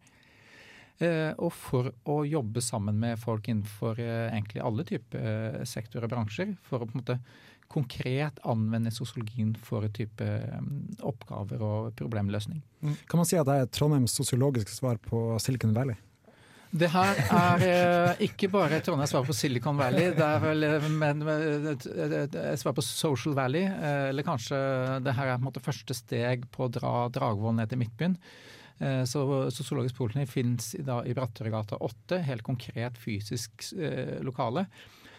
Eh, og for å jobbe sammen med folk innenfor eh, egentlig alle typer eh, sektorer og bransjer. For å på en måte konkret anvende sosiologien for type eh, oppgaver og problemløsning.
Kan man si at det er Trondheims sosiologiske svar på Silicon Valley?
Det her er eh, ikke bare Trondheims svar på Silicon Valley, det er vel eh, men, eh, et, svar på Social Valley. Eh, eller kanskje det her er på en måte første steg på å dra Dragvoll ned til Midtbyen. Eh, så Sosiologisk poliklinikk finnes i, da, i Bratterøygata 8, helt konkret fysisk lokale.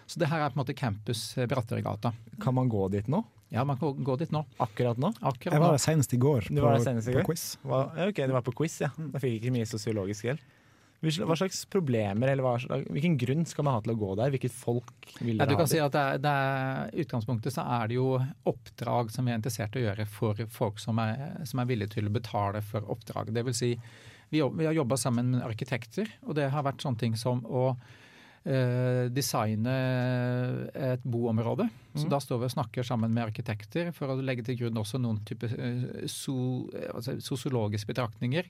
Så det her er på en måte campus Brattøregata.
Kan man gå dit nå?
Ja, man kan gå dit nå.
Akkurat nå?
Akkurat
Jeg var der senest i går på,
senest i går?
på quiz.
Hva, ja, ok, du var på quiz, ja. Da fikk jeg ikke mye sosiologisk hjelp. Hva slags problemer, eller slags- hvilken grunn skal man ha til å gå der? Hvilket folk vil
Ja,
dere
du
ha
kan si at det er, det er, utgangspunktet så er det jo oppdrag som vi er interessert i å gjøre for folk som er, som er villige til å betale for oppdrag. Det vil si, vi, vi har jobba sammen med arkitekter, og det har vært sånne ting som å eh, designe et boområde. Så
mm.
da står vi og snakker sammen med arkitekter for å legge til grunn også noen type eh, so, altså sosiologiske betraktninger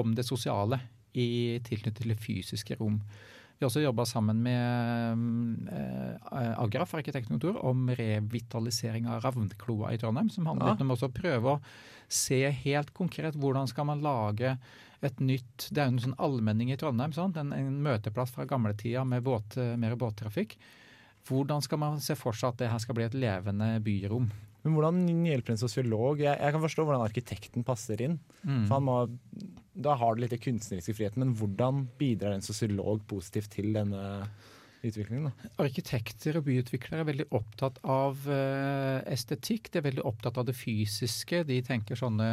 om det sosiale i tilknytning til det fysiske rom. Vi har også jobba sammen med mm, eh, Agraf arkitektkontor om revitalisering av Ravnkloa i Trondheim. Som handler
Ja.
om å prøve å se helt konkret hvordan skal man lage et nytt Det er jo en sånn allmenning i Trondheim. Sant? En, en møteplass fra gamletida med båt, mer båttrafikk. Hvordan skal man se for seg at det her skal bli et levende byrom?
Men hvordan hjelper en sosiolog? Jeg, jeg kan forstå hvordan arkitekten passer inn.
Mm.
For han må, da har du litt den kunstneriske friheten, men hvordan bidrar en sosiolog positivt til denne utviklingen? Da?
Arkitekter og byutviklere er veldig opptatt av eh, estetikk. De er veldig opptatt av det fysiske. De tenker sånne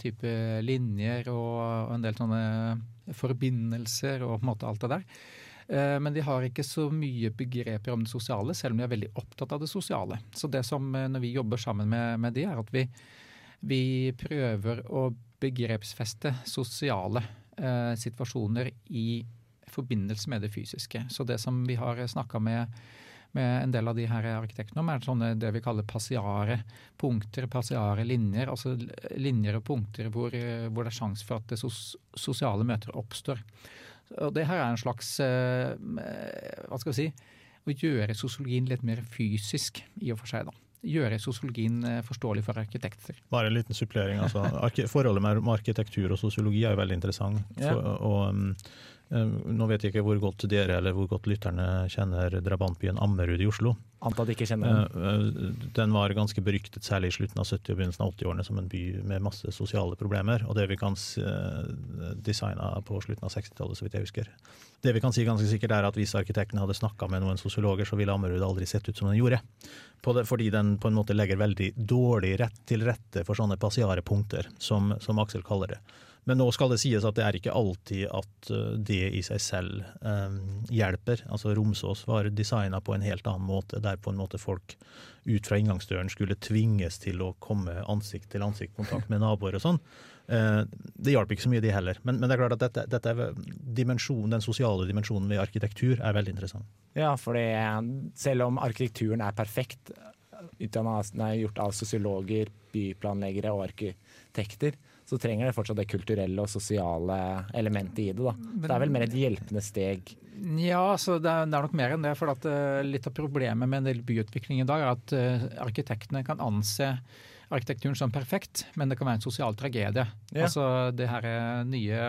type linjer og, og en del sånne forbindelser og på en måte alt det der. Eh, men de har ikke så mye begreper om det sosiale, selv om de er veldig opptatt av det sosiale. Så det som eh, når vi jobber sammen med, med de, er at vi, vi prøver å begrepsfeste sosiale eh, situasjoner i forbindelse med det fysiske. Så det som vi har snakka med, med en del av de her arkitektene om, er sånne det vi kaller passiare punkter, passiare linjer. Altså linjer og punkter hvor, eh, hvor det er sjanse for at det sos sosiale møter oppstår. Og det her er en slags eh, Hva skal vi si Å gjøre sosiologien litt mer fysisk, i og for seg. da. Gjøre sosiologien eh, forståelig for arkitekter.
Bare en liten supplering. Altså. Forholdet mellom arkitektur og sosiologi er jo veldig interessant. For, og, um, nå vet jeg ikke hvor godt dere eller hvor godt lytterne kjenner drabantbyen Ammerud i Oslo.
Antar de ikke kjenner den.
Eh, eh, Den var ganske beryktet, særlig i slutten av 70- og begynnelsen av 80-årene, som en by med masse sosiale problemer. Og det vi kan eh, designa på slutten av 60-tallet, så vidt jeg husker. Det vi kan si ganske sikkert, er at hvis arkitektene hadde snakka med noen sosiologer, så ville Ammerud aldri sett ut som den gjorde. Det, fordi den på en måte legger veldig dårlig rett til rette for sånne passiare punkter, som, som Aksel kaller det. Men nå skal det sies at det er ikke alltid at eh, det i seg selv eh, hjelper. Altså Romsås var designa på en helt annen måte, der på en måte folk ut fra inngangsdøren skulle tvinges til å komme ansikt til ansikt-kontakt med naboer og sånn. Eh, det hjalp ikke så mye, de heller. Men, men det er klart at dette, dette er den sosiale dimensjonen ved arkitektur er veldig interessant.
Ja, for selv om arkitekturen er perfekt, utdannet, nei, gjort av sosiologer, byplanleggere og arkitekter, så trenger det fortsatt det kulturelle og sosiale elementet i det. da. Det er vel mer et hjelpende steg.
Ja, så det er, det er nok mer enn det. for at uh, Litt av problemet med en del byutvikling i dag er at uh, arkitektene kan anse arkitekturen som perfekt, men det kan være en sosial tragedie.
Ja.
Altså det her eh, nye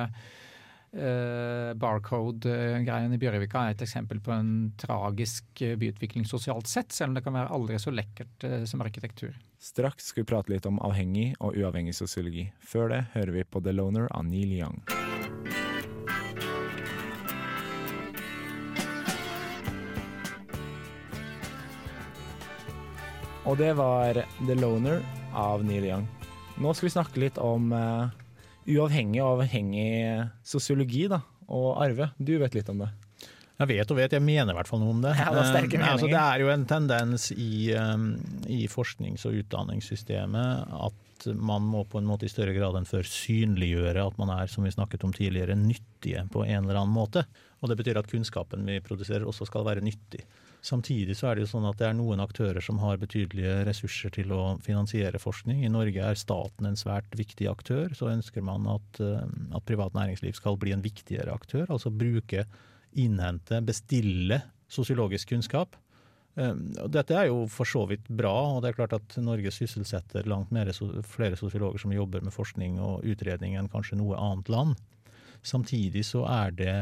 uh, barcode-greien i Bjørvika er et eksempel på en tragisk eh, byutvikling sosialt sett, selv om det kan være aldri så lekkert uh, som arkitektur.
Straks skal vi prate litt om avhengig og uavhengig sosiologi. Før det hører vi på The Loner av Neil Young. Og det var The Loner av Neil Young. Nå skal vi snakke litt om uh, uavhengig og avhengig sosiologi, da. Og Arve, du vet litt om det.
Jeg vet og vet, jeg mener i hvert fall noe om det.
Ja, det er
Eh, altså, det er jo en tendens i, um, i forsknings- og utdanningssystemet at man må på en måte i større grad enn før synliggjøre at man er, som vi snakket om tidligere, nyttige på en eller annen måte. Og det betyr at kunnskapen vi produserer også skal være nyttig. Samtidig så er det jo sånn at det er noen aktører som har betydelige ressurser til å finansiere forskning. I Norge er staten en svært viktig aktør. Så ønsker man at, eh, at privat næringsliv skal bli en viktigere aktør. Altså bruke, innhente, bestille sosiologisk kunnskap. Eh, Dette er jo for så vidt bra, og det er klart at Norge sysselsetter langt mer, flere sosiologer som jobber med forskning og utredning enn kanskje noe annet land. Samtidig så er det,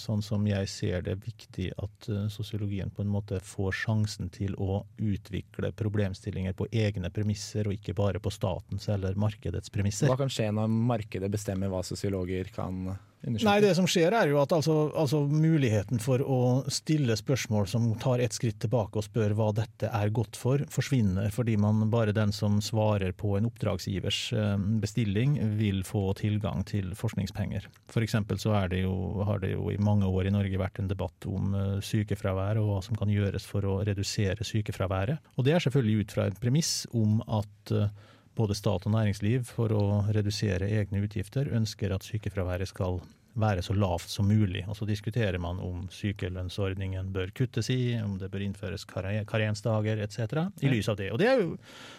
sånn som jeg ser det, viktig at eh, sosiologien på en måte får sjansen til å utvikle problemstillinger på egne premisser, og ikke bare på statens eller markedets premisser.
Hva kan skje når markedet bestemmer hva sosiologer kan undersøke?
Nei, det som skjer er jo at altså, altså muligheten for å stille spørsmål som tar et skritt tilbake og spør hva dette er godt for, forsvinner fordi man bare den som svarer på en oppdragsgivers eh, bestilling, vil få tilgang til forskningspenger. For eksempel så det jo, har det jo i mange år i Norge vært en debatt om eh, sykefravær og hva som kan gjøres for å redusere sykefraværet. Og det er selvfølgelig ut fra et premiss om at eh, både stat og næringsliv for å redusere egne utgifter ønsker at sykefraværet skal være så lavt som mulig. Og så diskuterer man om sykelønnsordningen bør kuttes i, om det bør innføres kare- karensdager etc. i lys av det. Og det er, jo,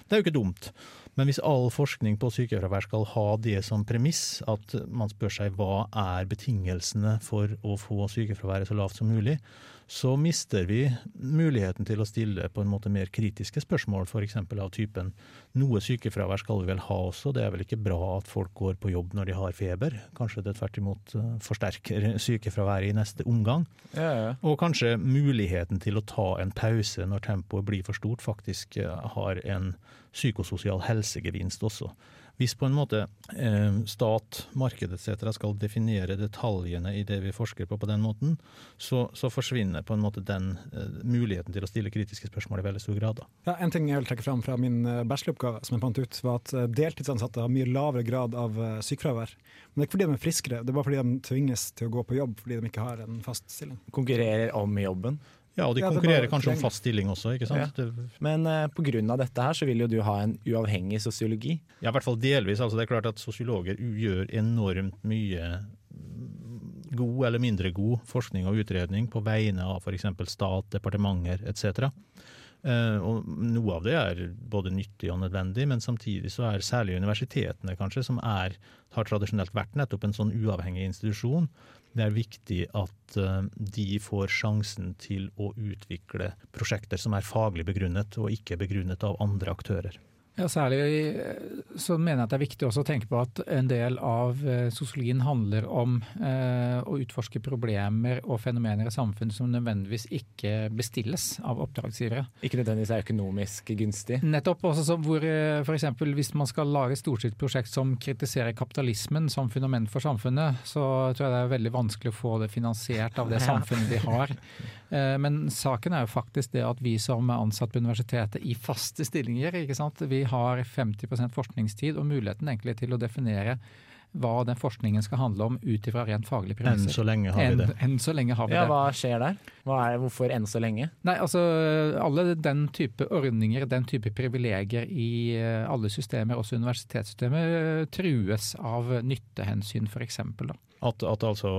det er jo ikke dumt. Men hvis all forskning på sykefravær skal ha det som premiss, at man spør seg hva er betingelsene for å få sykefraværet så lavt som mulig, så mister vi muligheten til å stille på en måte mer kritiske spørsmål, f.eks. av typen noe sykefravær skal vi vel ha også, det er vel ikke bra at folk går på jobb når de har feber? Kanskje det tvert imot eh, forsterker sykefraværet i neste omgang?
Ja, ja.
Og kanskje muligheten til å ta en pause når tempoet blir for stort, faktisk eh, har en psykososial helsegevinst også. Hvis på en måte eh, stat, marked etc. skal definere detaljene i det vi forsker på på den måten, så, så forsvinner på en måte den eh, muligheten til å stille kritiske spørsmål i veldig stor grad. Da.
Ja, en ting jeg vil trekke fram fra min eh, bacheloroppgave, som jeg fant ut, var at eh, deltidsansatte har mye lavere grad av eh, sykefravær. Men det er ikke fordi de er friskere, det er bare fordi de tvinges til å gå på jobb fordi de ikke har en fast stilling.
Konkurrerer om jobben.
Ja, og de
er
konkurrerer kanskje om fast stilling også, ikke sant? Ja.
Men uh, på grunn av dette her så vil jo du ha en uavhengig sosiologi.
Ja, i hvert fall delvis. Altså, det er klart at sosiologer gjør enormt mye mm, god eller mindre god forskning og utredning på vegne av f.eks. stat, departementer etc. Eh, og noe av det er både nyttig og nødvendig, men samtidig så er særlig universitetene kanskje, som er, har tradisjonelt vært nettopp en sånn uavhengig institusjon, det er viktig at eh, de får sjansen til å utvikle prosjekter som er faglig begrunnet, og ikke begrunnet av andre aktører.
Ja, Særlig eh, så mener jeg at det er viktig også å tenke på at en del av eh, sosiologien handler om eh, å utforske problemer og fenomener i samfunnet som nødvendigvis ikke bestilles av oppdragsgivere.
Ikke nødvendigvis er økonomisk gunstig.
Nettopp. også så hvor eh, for eksempel Hvis man skal lage et storstilt prosjekt som kritiserer kapitalismen som fundament for samfunnet, så tror jeg det er veldig vanskelig å få det finansiert av det samfunnet vi har. Eh, Men saken er jo faktisk det at vi som er ansatt på universitetet i faste stillinger, ikke sant? vi har 50% forskningstid og muligheten egentlig til å definere hva den forskningen skal handle om ut ifra rent faglige
Enn så lenge har vi det.
Enn, enn så lenge har vi
Ja,
det.
Hva skjer der? Hva er, hvorfor enn så lenge?
Nei, altså alle den type ordninger, den type privilegier i eh, alle systemer, også universitetssystemet, trues av nyttehensyn f.eks.
At, at altså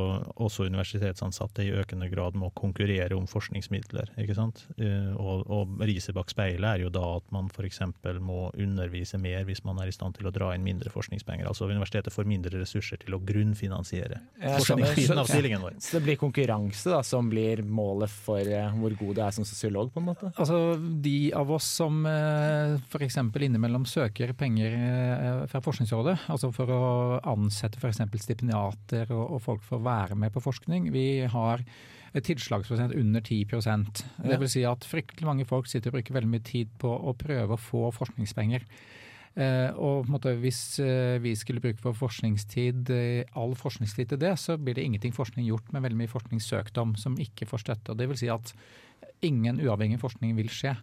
også universitetsansatte i økende grad må konkurrere om forskningsmidler. ikke sant? Eh, Og, og riset bak speilet er jo da at man f.eks. må undervise mer hvis man er i stand til å dra inn mindre forskningspenger. Altså universitetet får mindre ressurser til å grunnfinansiere forskningsbiten av stillingen vår.
Så det blir konkurranse da, som blir målet for eh, hvor god du er som sosiolog, på en måte?
Altså De av oss som eh, f.eks. innimellom søker penger fra Forskningsrådet, altså for å ansette f.eks. stipendiater og, og folk får være med på forskning, vi har et tilslagsprosent under 10% Det vil si at fryktelig mange folk sitter og bruker veldig mye tid på å prøve å få forskningspenger. Uh, og måte, hvis uh, vi skulle bruke vår forskningstid, uh, all forskningstid til det, så blir det ingenting forskning gjort med veldig mye forskning søkt om som ikke får støtte. Og det vil si at ingen uavhengig forskning vil skje.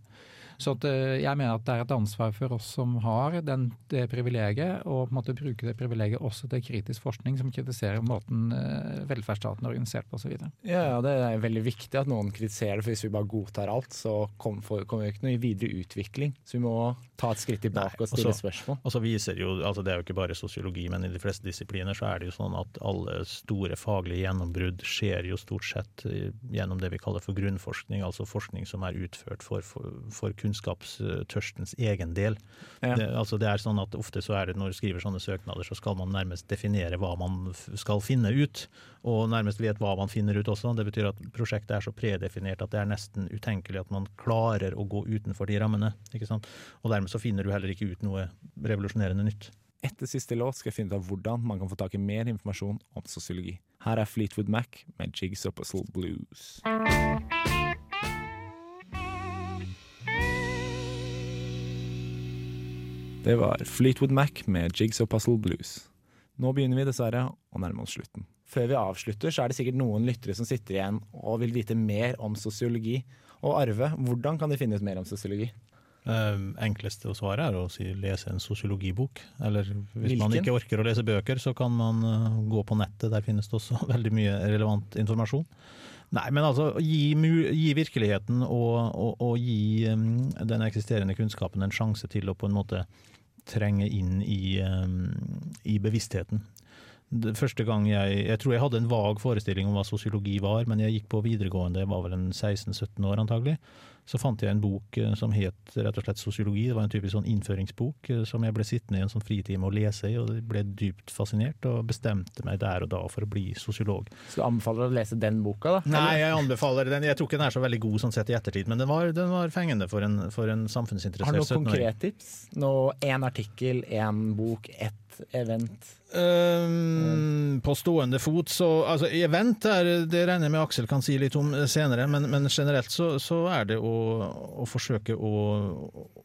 Så at, eh, jeg mener at det er et ansvar for oss som har den, det privilegiet, å på en måte bruke det privilegiet også til kritisk forskning som kritiserer måten eh, velferdsstaten er organisert på osv.
Ja, ja, det er veldig viktig at noen kritiserer det, for hvis vi bare godtar alt, så kom- kommer vi ikke noe videre utvikling. Så vi må ta et skritt tilbake
Nei,
og stille
også-
spørsmål.
Og så viser jo, altså Det er jo ikke bare sosiologi, men i de fleste disipliner så er det jo sånn at alle store faglige gjennombrudd skjer jo stort sett eh, gjennom det vi kaller for grunnforskning, altså forskning som er utført for, for, for kunnskapstørstens egen del.
Ja.
Det, altså det er sånn at Ofte så er det når du skriver sånne søknader, så skal man nærmest definere hva man skal finne ut, og nærmest vet hva man finner ut også. Det betyr at prosjektet er så predefinert at det er nesten utenkelig at man klarer å gå utenfor de rammene. ikke sant? Og dermed så finner du heller ikke ut noe revolusjonerende nytt.
Etter siste låt skal jeg finne ut av hvordan man kan få tak i mer informasjon om sosiologi. Her er Fleetwood Mac med Jigs Up Puzzle Blues. Det var Fleetwood Mac med Jigs og Puzzle Blues. Nå begynner vi dessverre å nærme oss slutten. Før vi avslutter, så er det sikkert noen lyttere som sitter igjen og vil vite mer om sosiologi. Og Arve, hvordan kan de finne ut mer om sosiologi?
Eh, enkleste å svare er å si lese en sosiologibok. Eller hvis man ikke orker å lese bøker, så kan man eh, gå på nettet. Der finnes det også veldig mye relevant informasjon. Nei, men altså gi, gi virkeligheten og, og, og gi um, den eksisterende kunnskapen en sjanse til å på en måte trenge inn i, um, i bevisstheten. Det første gang jeg, jeg tror jeg hadde en vag forestilling om hva sosiologi var, men jeg gikk på videregående, jeg var vel en 16-17 år antagelig. Så fant jeg en bok eh, som het rett og slett sosiologi. Det var en typisk sånn innføringsbok eh, som jeg ble sittende i en sånn fritime og lese i, og ble dypt fascinert og bestemte meg der og da for å bli sosiolog.
Så du anbefaler å lese den boka, da?
Nei, jeg anbefaler den. Jeg tror ikke den er så veldig god sånn sett i ettertid, men den var, den var fengende for en, for en
Har
samfunnsinteressert
du noe
17-åring.
konkrettips? Noe, en artikkel, en bok, ett event?
Øhm, på stående fot, så altså event er, det regner jeg med Aksel kan si litt om senere, men, men generelt så, så er det å, å forsøke å,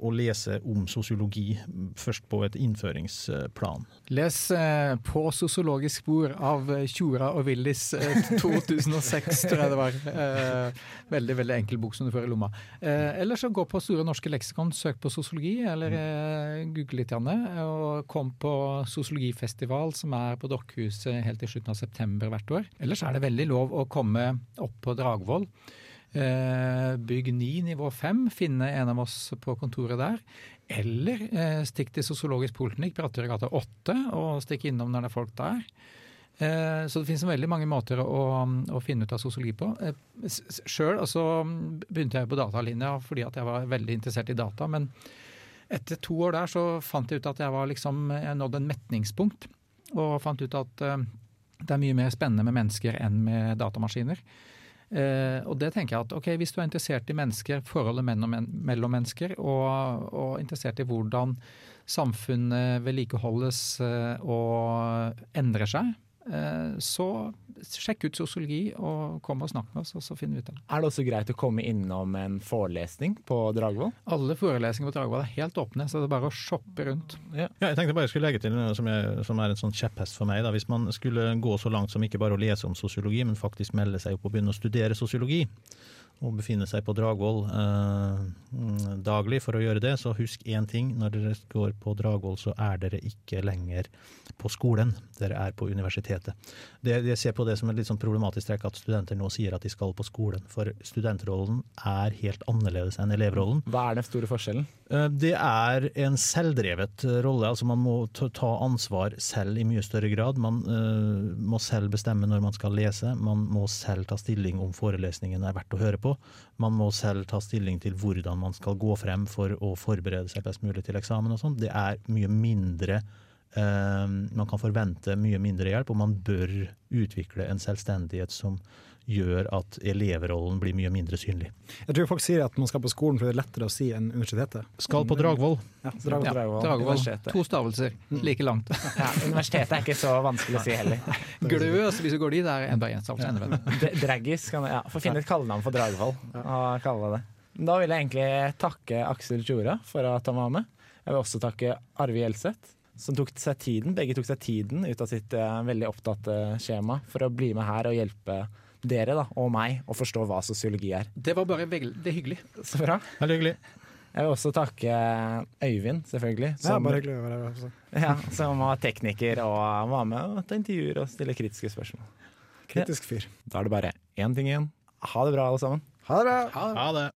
å lese om sosiologi først på et innføringsplan.
Les eh, 'På sosiologisk spor' av eh, Tjora og Willis eh, 2006, tror jeg det var. Eh, veldig veldig enkel bok som du får i lomma. Eh, eller så gå på Store norske leksikon, søk på sosiologi, eller eh, google litt, Janne, og kom på sosiologifestival som er på Dokkhuset helt til slutten av september hvert år. Ellers er det veldig lov å komme opp på Dragvoll. Eh, bygg 9, nivå 5, finne en av oss på kontoret der. Eller eh, stikk til Sosiologisk poliklinikk, Brattørgata 8, og stikk innom når det er folk der. Eh, så det finnes veldig mange måter å, å finne ut av sosiologi på. Sjøl begynte jeg på datalinja fordi jeg var veldig interessert i data. Men etter to år der så fant jeg ut at jeg var liksom, jeg nådde en metningspunkt. Og fant ut at eh, det er mye mer spennende med mennesker enn med datamaskiner. Uh, og det tenker jeg at ok, Hvis du er interessert i mennesker, forholdet mellom, mellom mennesker, og, og interessert i hvordan samfunnet vedlikeholdes uh, og endrer seg, så sjekk ut sosiologi og kom og snakk med oss, og så finner vi ut av det.
Er det også greit å komme innom en forelesning på Dragvoll?
Alle forelesninger på Dragvoll er helt åpne, så det er bare å shoppe rundt.
Ja, jeg tenkte bare jeg skulle legge til noe som, jeg, som er en sånn kjepphest for meg. Da. Hvis man skulle gå så langt som ikke bare å lese om sosiologi, men faktisk melde seg opp og begynne å studere sosiologi, og befinne seg på Dragvoll eh, daglig for å gjøre det, så husk én ting. Når dere går på Dragvoll, så er dere ikke lenger på skolen, dere er på universitetet. Det, jeg ser på det som et litt sånn problematisk trekk at studenter nå sier at de skal på skolen, for studentrollen er helt annerledes enn elevrollen.
Hva er den store forskjellen?
Eh, Det er en selvdrevet rolle. altså Man må ta ta ansvar selv i mye større grad. Man eh, må selv bestemme når man skal lese. Man må selv ta stilling om forelesningen er verdt å høre på. Man må selv ta stilling til hvordan man skal gå frem for å forberede seg best mulig til eksamen. og sånn. Det er mye mindre eh, Man kan forvente mye mindre hjelp, og man bør utvikle en selvstendighet som gjør at elevrollen blir mye mindre synlig.
Jeg tror folk sier at man skal på skolen fordi det er lettere å si enn universitetet.
Skal på Dragvoll.
Ja, Dragvoll.
Ja,
Dragvoll.
To stavelser, like langt.
Ja, universitetet er ikke så vanskelig å si heller.
Gløs, hvis du går dit, er enda en stavelse enda bedre.
Draggis kan ja, Få finne et kallenavn for Dragvoll. og kalle det. Da vil jeg egentlig takke Aksel Tjora for at han var med. Jeg vil også takke Arve Gjelseth, som tok seg tiden. Begge tok seg tiden ut av sitt uh, veldig opptatte skjema for å bli med her og hjelpe dere da, og meg å forstå hva sosiologi er.
Det var bare veldig hyggelig.
Så bra.
Veldig hyggelig.
Jeg vil også takke Øyvind, selvfølgelig.
Ja, bare hyggelig å være her.
ja, som var tekniker og var med og ta intervjuer og stille kritiske spørsmål.
Kritisk fyr.
Da er det bare én ting igjen. Ha det bra, alle sammen.
Ha det bra!
Ha det.